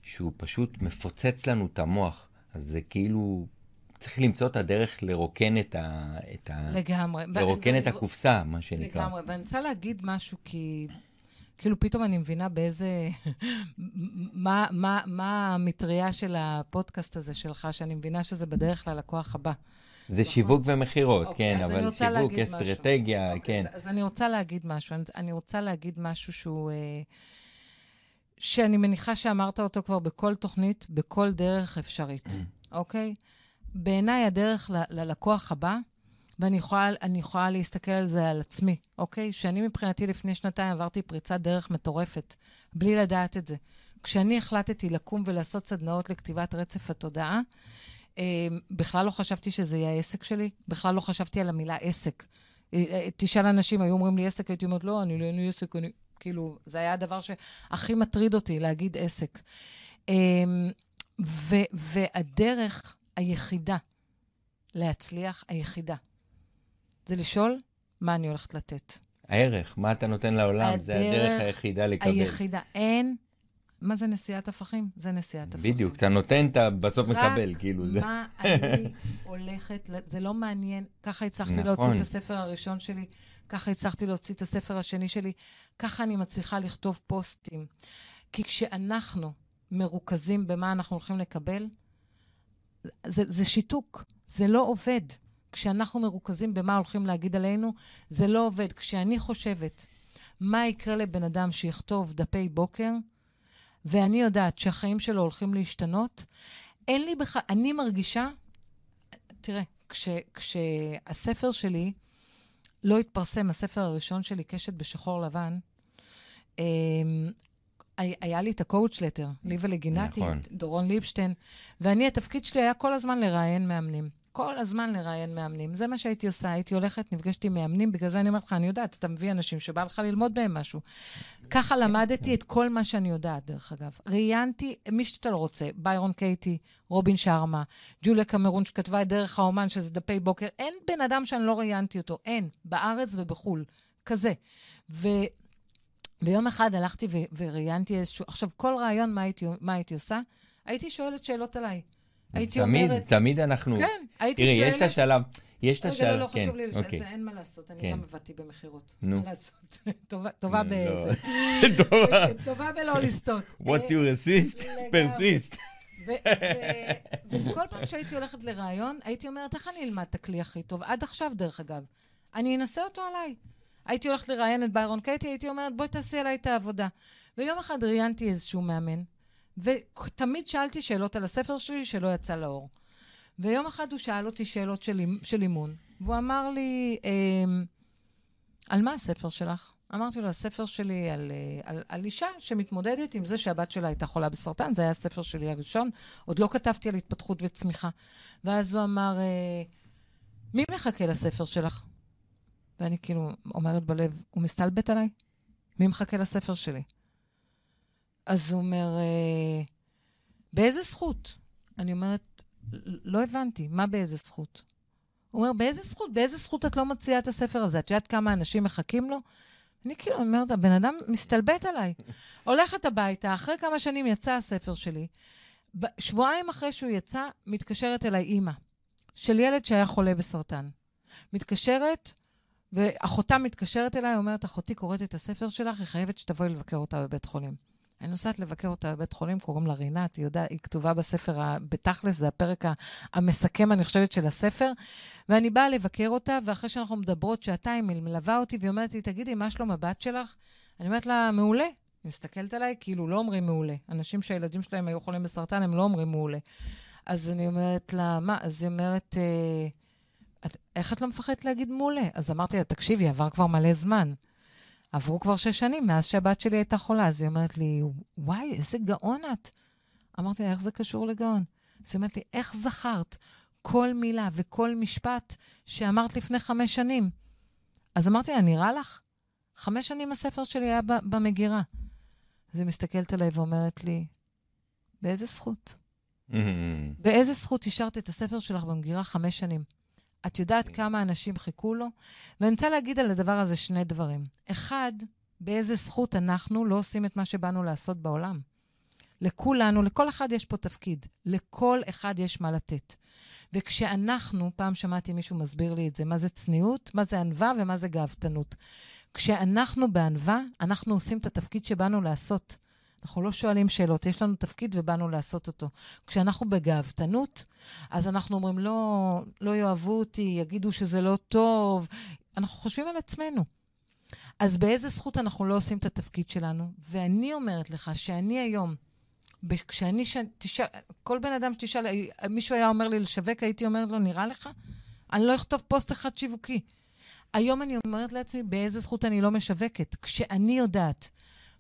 שהוא פשוט מפוצץ לנו את המוח. אז זה כאילו צריך למצוא את הדרך לרוקן את ה... את ה לגמרי. לרוקן ב- את הקופסה, מה שנקרא. לגמרי, ואני רוצה להגיד משהו, כי כאילו פתאום אני מבינה באיזה... *laughs* מה, מה, מה המטריה של הפודקאסט הזה שלך, שאני מבינה שזה בדרך ללקוח הבא. זה נכון? שיווק ומכירות, אוקיי, כן, אבל שיווק, אסטרטגיה, אוקיי, כן. אז, אז אני רוצה להגיד משהו. אני, אני רוצה להגיד משהו שהוא... אה, שאני מניחה שאמרת אותו כבר בכל תוכנית, בכל דרך אפשרית, אוקיי? בעיניי הדרך ל- ללקוח הבא, ואני יכולה, יכולה להסתכל על זה על עצמי, אוקיי? שאני מבחינתי לפני שנתיים עברתי פריצת דרך מטורפת, בלי לדעת את זה. כשאני החלטתי לקום ולעשות סדנאות לכתיבת רצף התודעה, אה, בכלל לא חשבתי שזה יהיה העסק שלי, בכלל לא חשבתי על המילה עסק. אה, אה, תשאל אנשים, היו אומרים לי עסק, הייתי אומרת, לא, אני לא, אין לי עסק, אני... כאילו, זה היה הדבר שהכי מטריד אותי, להגיד עסק. ו, והדרך היחידה להצליח, היחידה, זה לשאול מה אני הולכת לתת. הערך, מה אתה נותן לעולם, הדרך זה הדרך היחידה לקבל. היחידה. אין, מה זה נשיאת הפכים? זה נשיאת הפכים. בדיוק, אתה נותן, אתה בסוף מקבל, כאילו. רק מה *laughs* אני הולכת, זה לא מעניין. ככה הצלחתי נכון. להוציא את הספר הראשון שלי, ככה הצלחתי להוציא את הספר השני שלי, ככה אני מצליחה לכתוב פוסטים. כי כשאנחנו מרוכזים במה אנחנו הולכים לקבל, זה, זה שיתוק, זה לא עובד. כשאנחנו מרוכזים במה הולכים להגיד עלינו, זה לא עובד. כשאני חושבת מה יקרה לבן אדם שיכתוב דפי בוקר, ואני יודעת שהחיים שלו הולכים להשתנות, אין לי בכלל, אני מרגישה, תראה, כש, כשהספר שלי לא התפרסם, הספר הראשון שלי, קשת בשחור לבן, אמ, היה לי את הקואוצ' לטר, לי ולגינתי, נכון. דורון ליבשטיין, ואני, התפקיד שלי היה כל הזמן לראיין מאמנים. כל הזמן לראיין מאמנים. זה מה שהייתי עושה, הייתי הולכת, נפגשת עם מאמנים, בגלל זה אני אומרת לך, אני יודעת, אתה מביא אנשים שבא לך ללמוד בהם משהו. ככה למדתי את כל מה שאני יודעת, דרך אגב. ראיינתי מי שאתה לא רוצה, ביירון קייטי, רובין שרמה, ג'וליה קמרון שכתבה את דרך האומן, שזה דפי בוקר. אין בן אדם שאני לא ראיינתי אותו, אין, בארץ ובחו"ל, כזה. ו... ויום אחד הלכתי ו- וראיינתי איזשהו... עכשיו, כל רעיון, מה הייתי, מה הייתי עושה? הייתי שואלת שאלות עליי. הייתי תמיד, אומרת... תמיד אנחנו... כן, הייתי תראי, שואלת... תראי, יש את השלב... יש את השלב, רגע, לא, לא, כן, חשוב לי לשאול, אוקיי. אין מה לעשות, אני כן. גם עבדתי במכירות. נו. מה לעשות? *laughs* טובה, טובה באיזה... טובה. *laughs* *laughs* טובה בלא לסטות. What you resist, persist. וכל פעם שהייתי הולכת לראיון, הייתי אומרת, איך אני אלמד את הכלי הכי טוב? עד עכשיו, דרך אגב. אני אנסה אותו עליי. הייתי הולכת לראיין את ביירון קייטי, הייתי אומרת, בואי תעשי עליי את העבודה. ויום אחד ראיינתי איזשהו מאמן, ותמיד שאלתי שאלות על הספר שלי שלא יצא לאור. ויום אחד הוא שאל אותי שאלות של, של אימון, והוא אמר לי, אמ, על מה הספר שלך? אמרתי לו, הספר שלי על, אה, על, על אישה שמתמודדת עם זה שהבת שלה הייתה חולה בסרטן, זה היה הספר שלי הראשון, עוד לא כתבתי על התפתחות וצמיחה. ואז הוא אמר, אה, מי מחכה לספר שלך? ואני כאילו אומרת בלב, הוא מסתלבט עליי? מי מחכה לספר שלי? אז הוא אומר, אה, באיזה זכות? אני אומרת, לא הבנתי, מה באיזה זכות? הוא אומר, באיזה זכות? באיזה זכות את לא מוציאה את הספר הזה? את יודעת כמה אנשים מחכים לו? אני כאילו אומרת, הבן אדם מסתלבט עליי. הולכת הביתה, אחרי כמה שנים יצא הספר שלי. שבועיים אחרי שהוא יצא, מתקשרת אליי אימא של ילד שהיה חולה בסרטן. מתקשרת, ואחותה מתקשרת אליי, אומרת, אחותי קוראת את הספר שלך, היא חייבת שתבואי לבקר אותה בבית חולים. אני נוסעת לבקר אותה בבית חולים, קוראים לה רינת, היא יודעת, היא כתובה בספר, בתכלס, זה הפרק המסכם, אני חושבת, של הספר. ואני באה לבקר אותה, ואחרי שאנחנו מדברות שעתיים, היא מלווה אותי, והיא אומרת לי, תגידי, מה שלום הבת שלך? אני אומרת לה, מעולה. היא מסתכלת עליי, כאילו, לא אומרים מעולה. אנשים שהילדים שלהם היו חולים בסרטן, הם לא אומרים מעולה. אז אני אומרת לה, מה? אז היא אומרת, אה, את, איך את לא מפחדת להגיד מעולה? אז אמרתי לה, תקשיבי, עבר כבר מלא זמן. עברו כבר שש שנים מאז שהבת שלי הייתה חולה. אז היא אומרת לי, וואי, איזה גאון את. אמרתי לה, איך זה קשור לגאון? אז היא אומרת לי, איך זכרת כל מילה וכל משפט שאמרת לפני חמש שנים? אז אמרתי לה, נראה לך? חמש שנים הספר שלי היה במגירה. אז היא מסתכלת עליי ואומרת לי, באיזה זכות? Mm-hmm. באיזה זכות השארת את הספר שלך במגירה חמש שנים? את יודעת כן. כמה אנשים חיכו לו? ואני רוצה להגיד על הדבר הזה שני דברים. אחד, באיזה זכות אנחנו לא עושים את מה שבאנו לעשות בעולם. לכולנו, לכל אחד יש פה תפקיד. לכל אחד יש מה לתת. וכשאנחנו, פעם שמעתי מישהו מסביר לי את זה, מה זה צניעות, מה זה ענווה ומה זה גאוותנות. כשאנחנו בענווה, אנחנו עושים את התפקיד שבאנו לעשות. אנחנו לא שואלים שאלות, יש לנו תפקיד ובאנו לעשות אותו. כשאנחנו בגאוותנות, אז אנחנו אומרים, לא, לא יאהבו אותי, יגידו שזה לא טוב. אנחנו חושבים על עצמנו. אז באיזה זכות אנחנו לא עושים את התפקיד שלנו? ואני אומרת לך שאני היום, כשאני, ש... תשאל, כל בן אדם שתשאל, מישהו היה אומר לי לשווק, הייתי אומרת לו, נראה לך? אני לא אכתוב פוסט אחד שיווקי. היום אני אומרת לעצמי, באיזה זכות אני לא משווקת? כשאני יודעת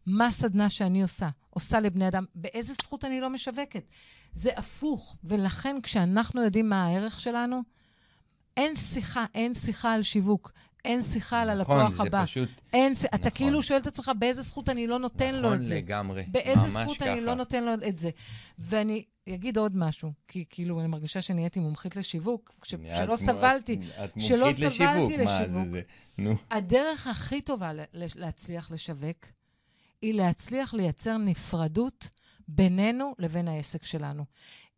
מה הסדנה שאני עושה, עושה לבני אדם, באיזה זכות אני לא משווקת? זה הפוך. ולכן, כשאנחנו יודעים מה הערך שלנו, אין שיחה, אין שיחה על שיווק. אין שיחה על נכון, הלקוח זה הבא. פשוט... אין, נכון. אתה כאילו שואל את עצמך, באיזה זכות אני לא נותן נכון לו את זה? נכון לגמרי, באיזה זכות ככה. אני לא נותן לו את זה? ואני אגיד עוד משהו, כי כאילו אני מרגישה שנהייתי מומחית לשיווק, ש... את שלא סבלתי, את שלא מומחית לשיווק, סבלתי מה לשיווק. זה זה? נו. הדרך הכי טובה ל- להצליח לשווק, היא להצליח לייצר נפרדות בינינו לבין העסק שלנו.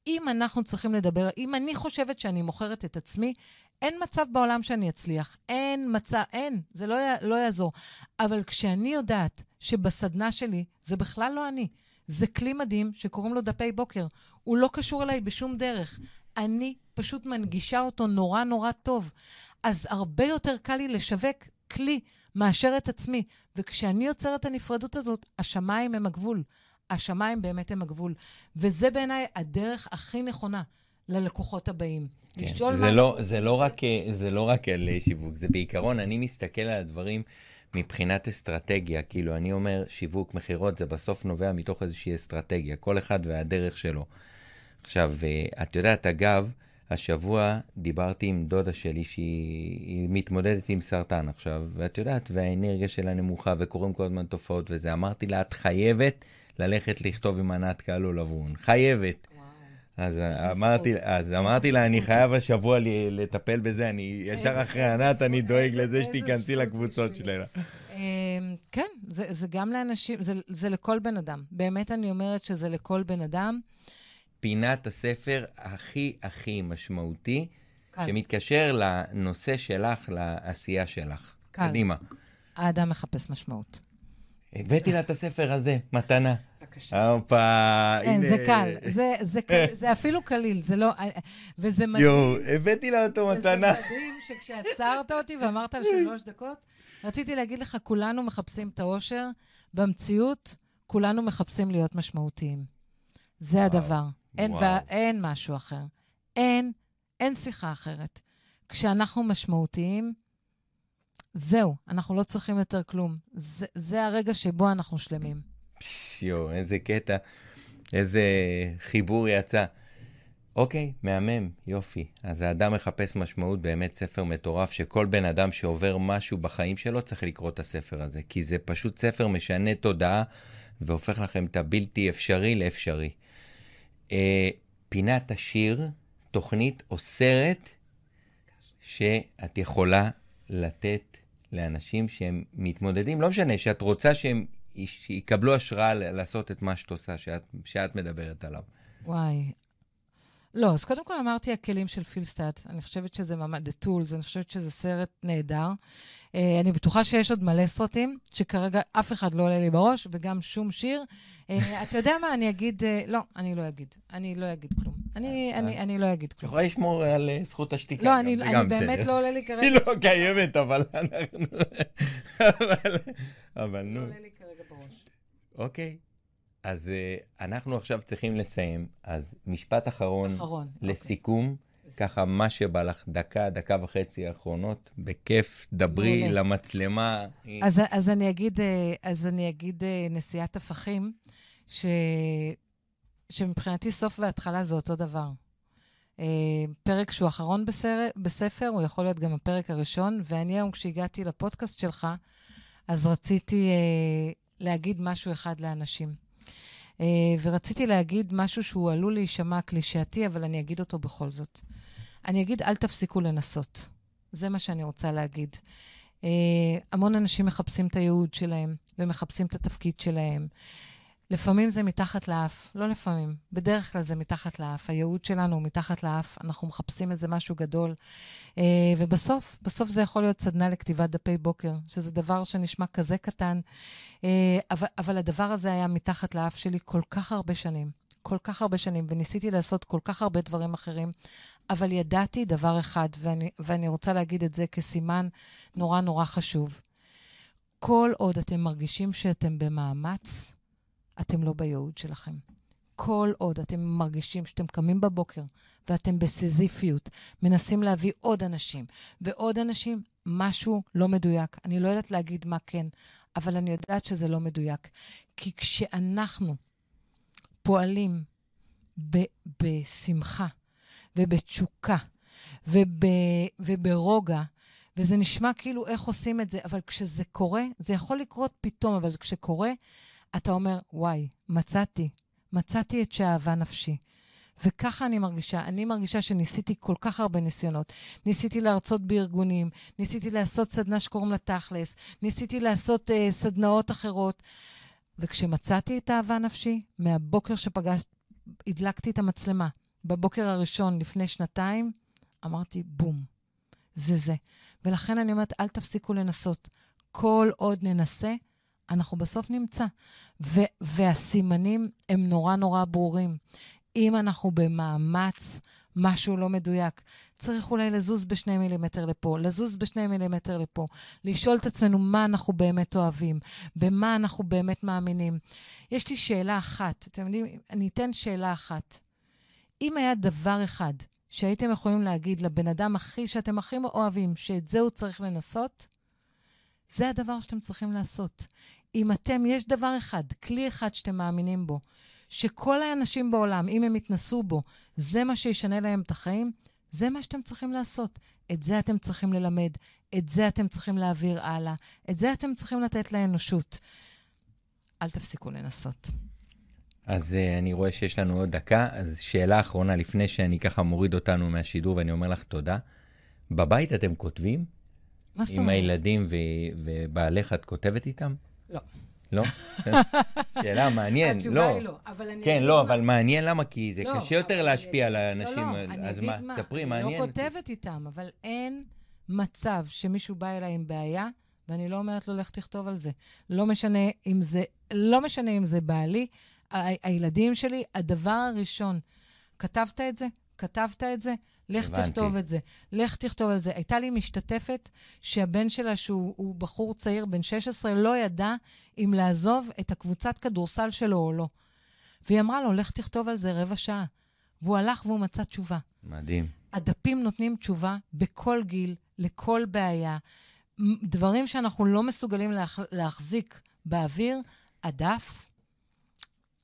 אם אנחנו צריכים לדבר, אם אני חושבת שאני מוכרת את עצמי, אין מצב בעולם שאני אצליח. אין מצב, אין, זה לא, לא יעזור. אבל כשאני יודעת שבסדנה שלי זה בכלל לא אני, זה כלי מדהים שקוראים לו דפי בוקר. הוא לא קשור אליי בשום דרך. אני פשוט מנגישה אותו נורא נורא טוב. אז הרבה יותר קל לי לשווק כלי מאשר את עצמי. וכשאני יוצרת את הנפרדות הזאת, השמיים הם הגבול. השמיים באמת הם הגבול. וזה בעיניי הדרך הכי נכונה ללקוחות הבאים. כן. לשאול זה, מה... לא, זה, לא רק, זה לא רק על שיווק, זה בעיקרון, אני מסתכל על הדברים מבחינת אסטרטגיה. כאילו, אני אומר, שיווק, מכירות, זה בסוף נובע מתוך איזושהי אסטרטגיה, כל אחד והדרך שלו. עכשיו, אה, את יודעת, אגב, השבוע דיברתי עם דודה שלי שהיא היא מתמודדת עם סרטן עכשיו, ואת יודעת, והאנרגיה שלה נמוכה וקורים כל הזמן תופעות וזה. אמרתי לה, את חייבת ללכת לכתוב עם ענת קלו לברון. חייבת. אז אמרתי, אז אמרתי לה, אני חייב השבוע לטפל בזה, אני ישר אחרי ענת, אני דואג לזה שתיכנסי לקבוצות. שלה. אמ, כן, זה, גם לאנשים, זה לכל בן אדם. באמת אני אומרת שזה לכל בן אדם. פינת הספר הכי הכי משמעותי, קל. שמתקשר לנושא שלך, לעשייה שלך. קל. קדימה. האדם מחפש משמעות. הבאתי לה את הספר הזה, מתנה. בבקשה. הופה, כן, הנה. זה קל. זה, זה, קל, זה אפילו קליל, זה לא... וזה מדהים. יואו, הבאתי לה אותו וזה מתנה. מדהים שכשעצרת אותי ואמרת על שלוש *laughs* דקות, רציתי להגיד לך, כולנו מחפשים את האושר. במציאות, כולנו מחפשים להיות משמעותיים. זה וואו, הדבר. אין, וואו. ואין משהו אחר. אין, אין שיחה אחרת. כשאנחנו משמעותיים, זהו, אנחנו לא צריכים יותר כלום. זה, זה הרגע שבו אנחנו שלמים. פש, יואו, איזה קטע, איזה חיבור יצא. אוקיי, מהמם, יופי. אז האדם מחפש משמעות, באמת ספר מטורף, שכל בן אדם שעובר משהו בחיים שלו צריך לקרוא את הספר הזה, כי זה פשוט ספר משנה תודעה, והופך לכם את הבלתי אפשרי לאפשרי. אה, פינת השיר, תוכנית או סרט שאת יכולה לתת לאנשים שהם מתמודדים, לא משנה, שאת רוצה שהם יקבלו השראה לעשות את מה שאת עושה, שאת, שאת מדברת עליו. וואי. לא, אז קודם כל אמרתי הכלים של פילסטאט. אני חושבת שזה ממש, The Tools, אני חושבת שזה סרט נהדר. אה, אני בטוחה שיש עוד מלא סרטים, שכרגע אף אחד לא עולה לי בראש, וגם שום שיר. אה, *laughs* אתה יודע מה, אני אגיד, אה, לא, אני לא אגיד. אני לא אגיד כלום. אני, אני, אני לא אגיד את כלום. יכולה לשמור על אה, זכות השתיקה. לא, אני, אני באמת. לא עולה לי כרגע, *laughs* היא לא קיימת, אבל אנחנו... *laughs* אבל, אבל לא נו. עולה לי כרגע בראש. אוקיי. אז uh, אנחנו עכשיו צריכים לסיים. אז משפט אחרון, אחרון. אוקיי. לסיכום, ככה, מה שבא לך, דקה, דקה וחצי האחרונות, בכיף, דברי מעולה. למצלמה. אז, אז, אני אגיד, אה, אז אני אגיד אה, נשיאת הפכים, ש, שמבחינתי סוף והתחלה זה אותו דבר. אה, פרק שהוא אחרון בסר, בספר, הוא יכול להיות גם הפרק הראשון, ואני היום, כשהגעתי לפודקאסט שלך, אז רציתי אה, להגיד משהו אחד לאנשים. אה, ורציתי להגיד משהו שהוא עלול להישמע קלישאתי, אבל אני אגיד אותו בכל זאת. אני אגיד, אל תפסיקו לנסות. זה מה שאני רוצה להגיד. Uh, המון אנשים מחפשים את הייעוד שלהם ומחפשים את התפקיד שלהם. לפעמים זה מתחת לאף, לא לפעמים, בדרך כלל זה מתחת לאף. הייעוד שלנו הוא מתחת לאף, אנחנו מחפשים איזה משהו גדול. Uh, ובסוף, בסוף זה יכול להיות סדנה לכתיבת דפי בוקר, שזה דבר שנשמע כזה קטן, אבל, אבל הדבר הזה היה מתחת לאף שלי כל כך הרבה שנים. כל כך הרבה שנים, וניסיתי לעשות כל כך הרבה דברים אחרים, אבל ידעתי דבר אחד, ואני, ואני רוצה להגיד את זה כסימן נורא נורא חשוב. כל עוד אתם מרגישים שאתם במאמץ, אתם לא בייעוד שלכם. כל עוד אתם מרגישים שאתם קמים בבוקר ואתם בסיזיפיות, מנסים להביא עוד אנשים ועוד אנשים, משהו לא מדויק. אני לא יודעת להגיד מה כן, אבל אני יודעת שזה לא מדויק. כי כשאנחנו פועלים ב- בשמחה ובתשוקה וב- וברוגע, וזה נשמע כאילו איך עושים את זה, אבל כשזה קורה, זה יכול לקרות פתאום, אבל כשקורה, אתה אומר, וואי, מצאתי, מצאתי את שאהבה נפשי. וככה אני מרגישה. אני מרגישה שניסיתי כל כך הרבה ניסיונות. ניסיתי להרצות בארגונים, ניסיתי לעשות סדנה שקוראים לה תכלס, ניסיתי לעשות uh, סדנאות אחרות. וכשמצאתי את אהבה נפשי, מהבוקר שפגשת, הדלקתי את המצלמה. בבוקר הראשון לפני שנתיים, אמרתי, בום, זה זה. ולכן אני אומרת, אל תפסיקו לנסות. כל עוד ננסה, אנחנו בסוף נמצא. ו- והסימנים הם נורא נורא ברורים. אם אנחנו במאמץ, משהו לא מדויק. צריך אולי לזוז בשני מילימטר לפה, לזוז בשני מילימטר לפה, לשאול את עצמנו מה אנחנו באמת אוהבים, במה אנחנו באמת מאמינים. יש לי שאלה אחת, אתם יודעים, אני אתן שאלה אחת. אם היה דבר אחד שהייתם יכולים להגיד לבן אדם הכי, שאתם הכי אוהבים, שאת זה הוא צריך לנסות, זה הדבר שאתם צריכים לעשות. אם אתם, יש דבר אחד, כלי אחד שאתם מאמינים בו, שכל האנשים בעולם, אם הם יתנסו בו, זה מה שישנה להם את החיים, זה מה שאתם צריכים לעשות. את זה אתם צריכים ללמד, את זה אתם צריכים להעביר הלאה, את זה אתם צריכים לתת לאנושות. אל תפסיקו לנסות. אז uh, אני רואה שיש לנו עוד דקה, אז שאלה אחרונה לפני שאני ככה מוריד אותנו מהשידור ואני אומר לך תודה. בבית אתם כותבים? מה זאת עם אומרת? הילדים ו- ובעלך את כותבת איתם? לא. לא? *laughs* שאלה, מעניין. התשובה לא. היא לא, אבל אני כן, לא, אבל מעניין למה, כי זה לא, קשה יותר להשפיע על האנשים. לא, לא, אז מה, ספרי, מעניין. אני לא כותבת איתם, אבל אין מצב שמישהו בא אליי עם בעיה, ואני לא אומרת לו, לך תכתוב על זה. לא משנה אם זה, לא משנה אם זה בעלי, הילדים שלי, הדבר הראשון, כתבת את זה? כתבת את זה? לך הבנתי. תכתוב את זה. לך תכתוב על זה. הייתה לי משתתפת שהבן שלה, שהוא הוא בחור צעיר, בן 16, לא ידע אם לעזוב את הקבוצת כדורסל שלו או לא. והיא אמרה לו, לך תכתוב על זה רבע שעה. והוא הלך והוא מצא תשובה. מדהים. הדפים נותנים תשובה בכל גיל, לכל בעיה. דברים שאנחנו לא מסוגלים להח... להחזיק באוויר, הדף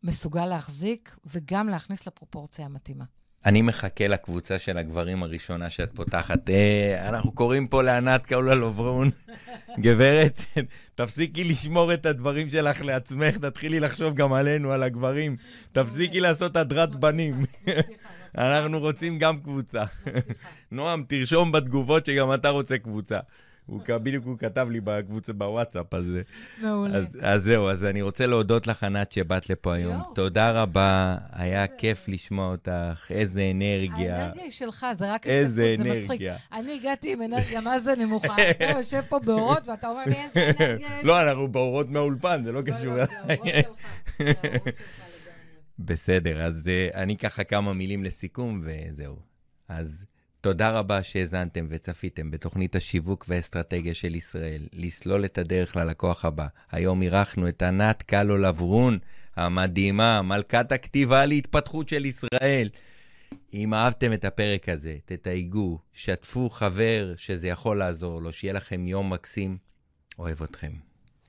מסוגל להחזיק וגם להכניס לפרופורציה המתאימה. אני מחכה לקבוצה של הגברים הראשונה שאת פותחת. אה, אנחנו קוראים פה לענת קאולה ברון. *laughs* גברת, תפסיקי לשמור את הדברים שלך לעצמך, תתחילי לחשוב גם עלינו, על הגברים. תפסיקי לעשות הדרת בנים. *laughs* אנחנו רוצים גם קבוצה. *laughs* נועם, תרשום בתגובות שגם אתה רוצה קבוצה. הוא בדיוק הוא כתב לי בקבוצה בוואטסאפ, אז, מעולה. אז, אז זהו, אז אני רוצה להודות לך, ענת, שבאת לפה היום. תודה רבה, היה כיף לשמוע אותך, איזה אנרגיה. האנרגיה היא שלך, זה רק השתתפות, זה מצחיק. אנרגיה. אני הגעתי עם אנרגיה מה זה נמוכה, אתה יושב פה באורות ואתה אומר לי איזה אנרגיה יש. לא, אנחנו באורות מהאולפן, זה לא לא, קשור. לא, זה האורות שלך, זה האורות שלך. בסדר, אז uh, אני ככה כמה מילים לסיכום, וזהו. אז תודה רבה שהאזנתם וצפיתם בתוכנית השיווק והאסטרטגיה של ישראל, לסלול את הדרך ללקוח הבא. היום אירחנו את ענת קלו לברון, המדהימה, מלכת הכתיבה להתפתחות של ישראל. אם אהבתם את הפרק הזה, תתייגו, שתפו חבר שזה יכול לעזור לו, שיהיה לכם יום מקסים. אוהב אתכם.